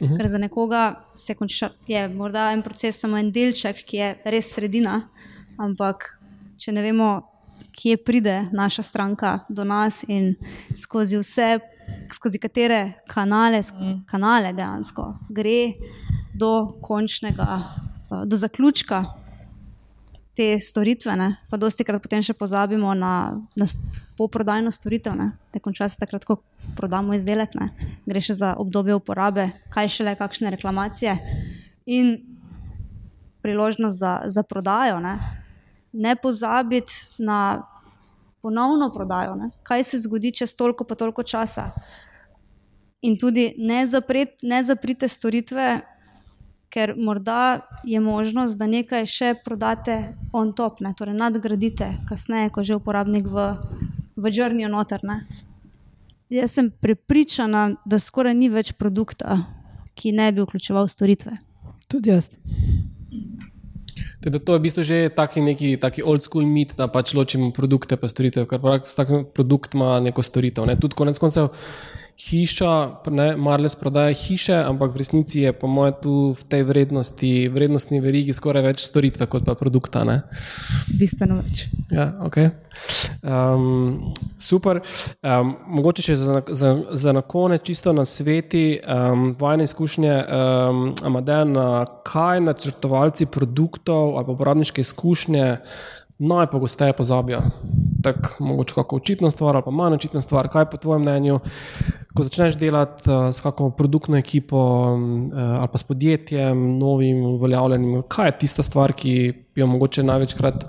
Uhum. Ker za nekoga se konča, je morda en proces, samo en delček, ki je res sredina, ampak če ne vemo, kje pride naša stranka do nas in skozi vse, skozi katere kanale, mm. kanale dejansko gre do končnega, eh, do zaključka te storitve. Ne? Pa dosti krat potem še pozabimo na, na poprodajno storitev, ne? da konča se takrat, ko prodamo izdelek, ne? gre še za obdobje uporabe, kaj šele kakšne reklamacije. In priložnost za, za prodajo, ne? ne pozabiti na ponovno prodajo, ne? kaj se zgodi čez toliko pa toliko časa. In tudi ne, zapret, ne zaprite storitve, ker morda je možnost, da nekaj še prodate on top, ne? torej nadgradite kasneje, ko že uporabnik v, v žrnju notrne. Jaz sem prepričana, da skoraj ni več produkta, ki ne bi vključeval storitve. Tudi jaz. Teda to je v bistvu že taki neki taki old school mit, da pač ločimo produkte pa storitev, ker vsak produkt ima neko storitev. Ne. Tudi konec koncev hiša, ne, Marles prodaja hiše, ampak v resnici je po mojem tu v tej vrednosti, vrednostni verigi skoraj več storitve kot pa produkta. Ne. Bistveno več. Ja, ok. Um, super. Um, mogoče še za, za, za na konec, čisto na sveti, um, vajne izkušnje, um, Amadeja, na kaj načrtovalci produktov ali uporabniške izkušnje najpogosteje pozabijo. Tako mogoče kako očitna stvar ali pa manj očitna stvar. Kaj po tvojem mnenju, ko začneš delati uh, s kakšno produktno ekipo uh, ali pa s podjetjem, novim, uveljavljenim, kaj je tista stvar, ki jo mogoče največkrat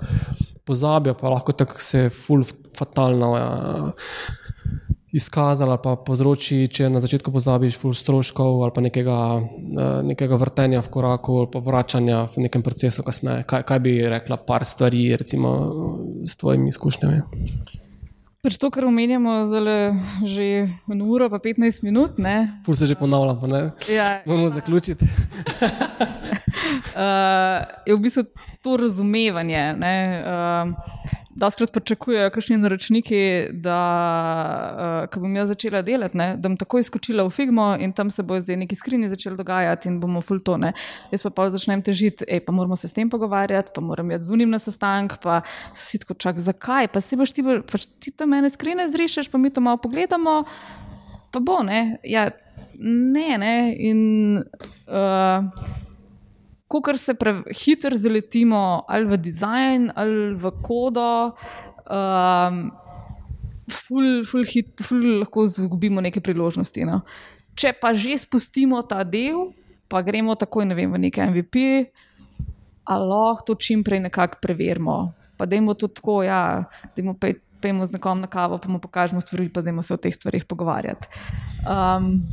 pozabijo, pa lahko tako se ful fatalno. Uh, izkazala, pa povzroči, če na začetku pozabiš ful stroškov ali pa nekega, eh, nekega vrtenja v koraku ali pa vračanja v nekem procesu kasneje. Kaj, kaj bi rekla, par stvari, recimo s tvojimi izkušnjami? Pač to, kar omenjamo zdaj že eno uro, pa 15 minut. Pul se že ponavljamo, ne? Ja, Moramo zaključiti. uh, je v bistvu to razumevanje. Uh, Doskrat pričakujejo, kakšni naročniki, da uh, bom jaz začela delati, ne, da bom takoj skočila v Figmo in tam se bo zdaj neki skrini začel dogajati in bomo fultone. Jaz pa pa začnem težiti, ej, pa moramo se s tem pogovarjati, pa moram jaz zunim na sestank, pa si tako čak, zakaj, pa si boš ti, pa ti tam mene skrine zrišeš, pa mi to malo pogledamo, pa bo, ne. Ja, ne, ne. In, uh, ko se prehitro zaletimo ali v dizajn ali v kodo, um, ful, ful hit, ful lahko izgubimo neke priložnosti. No. Če pa že spustimo ta del, pa gremo takoj vem, v neki MVP, ali lahko to čim prej nekako preverimo. Pa da imamo to tako, ja, da imamo pej. Pejmo z nekom na kavo, pa mu pokažemo stvari, pa da se o teh stvarih pogovarjati. Um,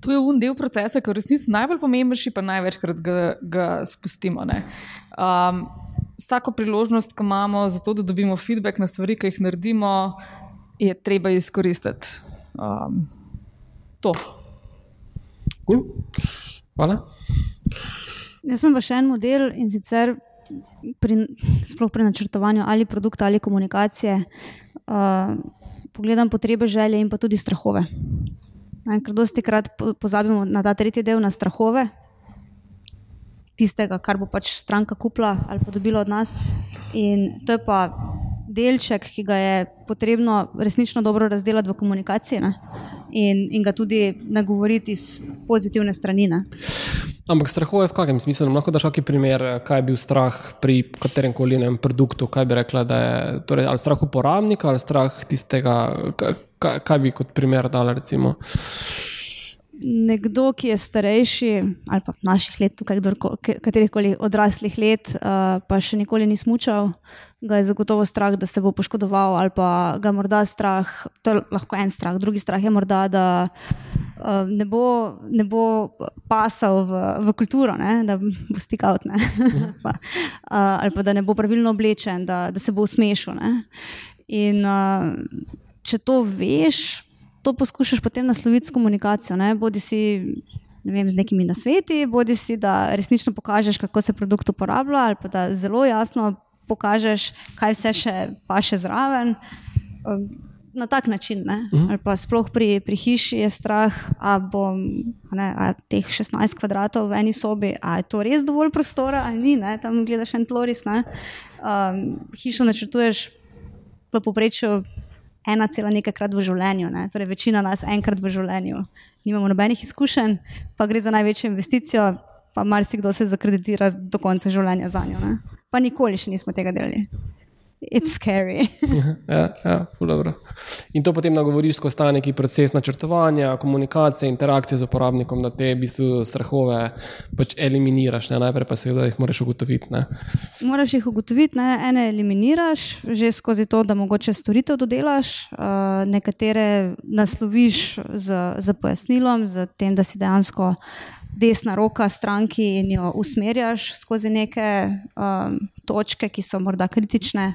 to je un del procesa, ki je v resnici najbolj pomemben, pa največkrat ga, ga spustimo. Um, vsako priložnost, ki imamo za to, da dobimo feedback na stvari, ki jih naredimo, je treba izkoristiti. Um, to. Cool. Hvala. Jaz imam pa še en model in sicer pri, sploh pri načrtovanju ali produkta ali komunikacije. Uh, pogledam potrebe, želje in pa tudi strahove. Ker dosti krat pozabimo na ta tretji del, na strahove, tistega, kar bo pač stranka kupila ali pa dobila od nas. In to je pa delček, ki ga je potrebno resnično dobro razdeliti v komunikaciji in, in ga tudi nagovoriti iz pozitivne strani. Ne? Ampak strahove v kakšnem smislu? Lahko daš kakšen primer, kaj je bil strah pri katerem koli produktu? Kaj bi rekla, da je torej, ali strah uporabnika ali strah tistega, kaj, kaj bi kot primer dala? Recimo? nekdo, ki je starejši ali pa naših let, tukaj, katerih koli odraslih let, uh, pa še nikoli ni smučal, ga je zagotovo strah, da se bo poškodoval, ali pa ga morda strah, to je lahko en strah, drugi strah je morda, da uh, ne, bo, ne bo pasal v, v kulturo, ne? da bo stikal, uh, ali pa da ne bo pravilno oblečen, da, da se bo usmešil. In uh, če to veš, to poskušaš potem nasloviti s komunikacijo. Ne? Bodi si ne vem, z nekimi nasveti, bodi si da resnično pokažeš, kako se produkt uporablja, ali pa da zelo jasno pokažeš, kaj vse še pa še zraven. Um, na tak način, mhm. ali pa sploh pri, pri hiši je strah, da bo ne, a teh 16 kvadratov v eni sobi, ali je to res dovolj prostora, ali ni, ne? tam gledaš en tloris. Um, hišo načrtuješ v povprečju ena cela nekajkrat v življenju. Ne? Torej, večina nas enkrat v življenju. Nimamo nobenih izkušenj, pa gre za največjo investicijo, pa marsikdo se zakreditira do konca življenja za njo. Ne? Pa nikoli še nismo tega delali. It's scary. ja, ja, dobro. In to potem nagovoriš skozi ta neki proces načrtovanja, komunikacije, interakcije z uporabnikom, da te v bistvu strahove pač eliminiraš. Ne? Najprej pa seveda jih moraš ugotoviti. Ne? Moraš jih ugotoviti, ne? ene eliminiraš, že skozi to, da mogoče storitev dodelaš, uh, nekatere nasloviš z, z pojasnilom, z tem, da si dejansko desna roka stranki in jo usmerjaš skozi neke um, točke, ki so morda kritične.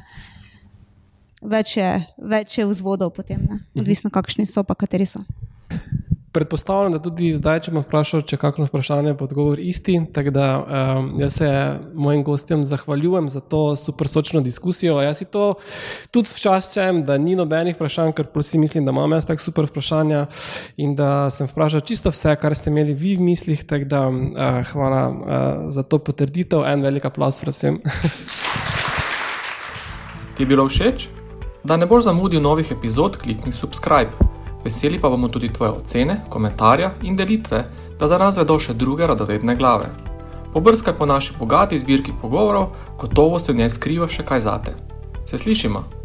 Več je, več je vzvodov, potem, mhm. odvisno, kakšni so, pa kateri so predpostavljam, da tudi zdaj, če me vprašaš, če kakšno vprašanje je odgovor isti. Tako da um, jaz se mojim gostjem zahvaljujem za to super sočno diskusijo. Jaz si to tudi včasih čem, da ni nobenih vprašanj, ker prosim, mislim, da imam jaz tako super vprašanja in da sem vprašal čisto vse, kar ste imeli vi v mislih. Tako da uh, hvala uh, za to potrditev, en velik aplaus vsem. Ti je bilo všeč? Da ne boš zamudil novih epizod, klikni subscribe. Veseli pa bomo tudi tvoje ocene, komentarja in delitve, da za nas vedo še druge radovedne glave. Pobrskaj po naši bogati zbirki pogovorov, gotovo se v njej skriva še kaj zate. Se slišimo!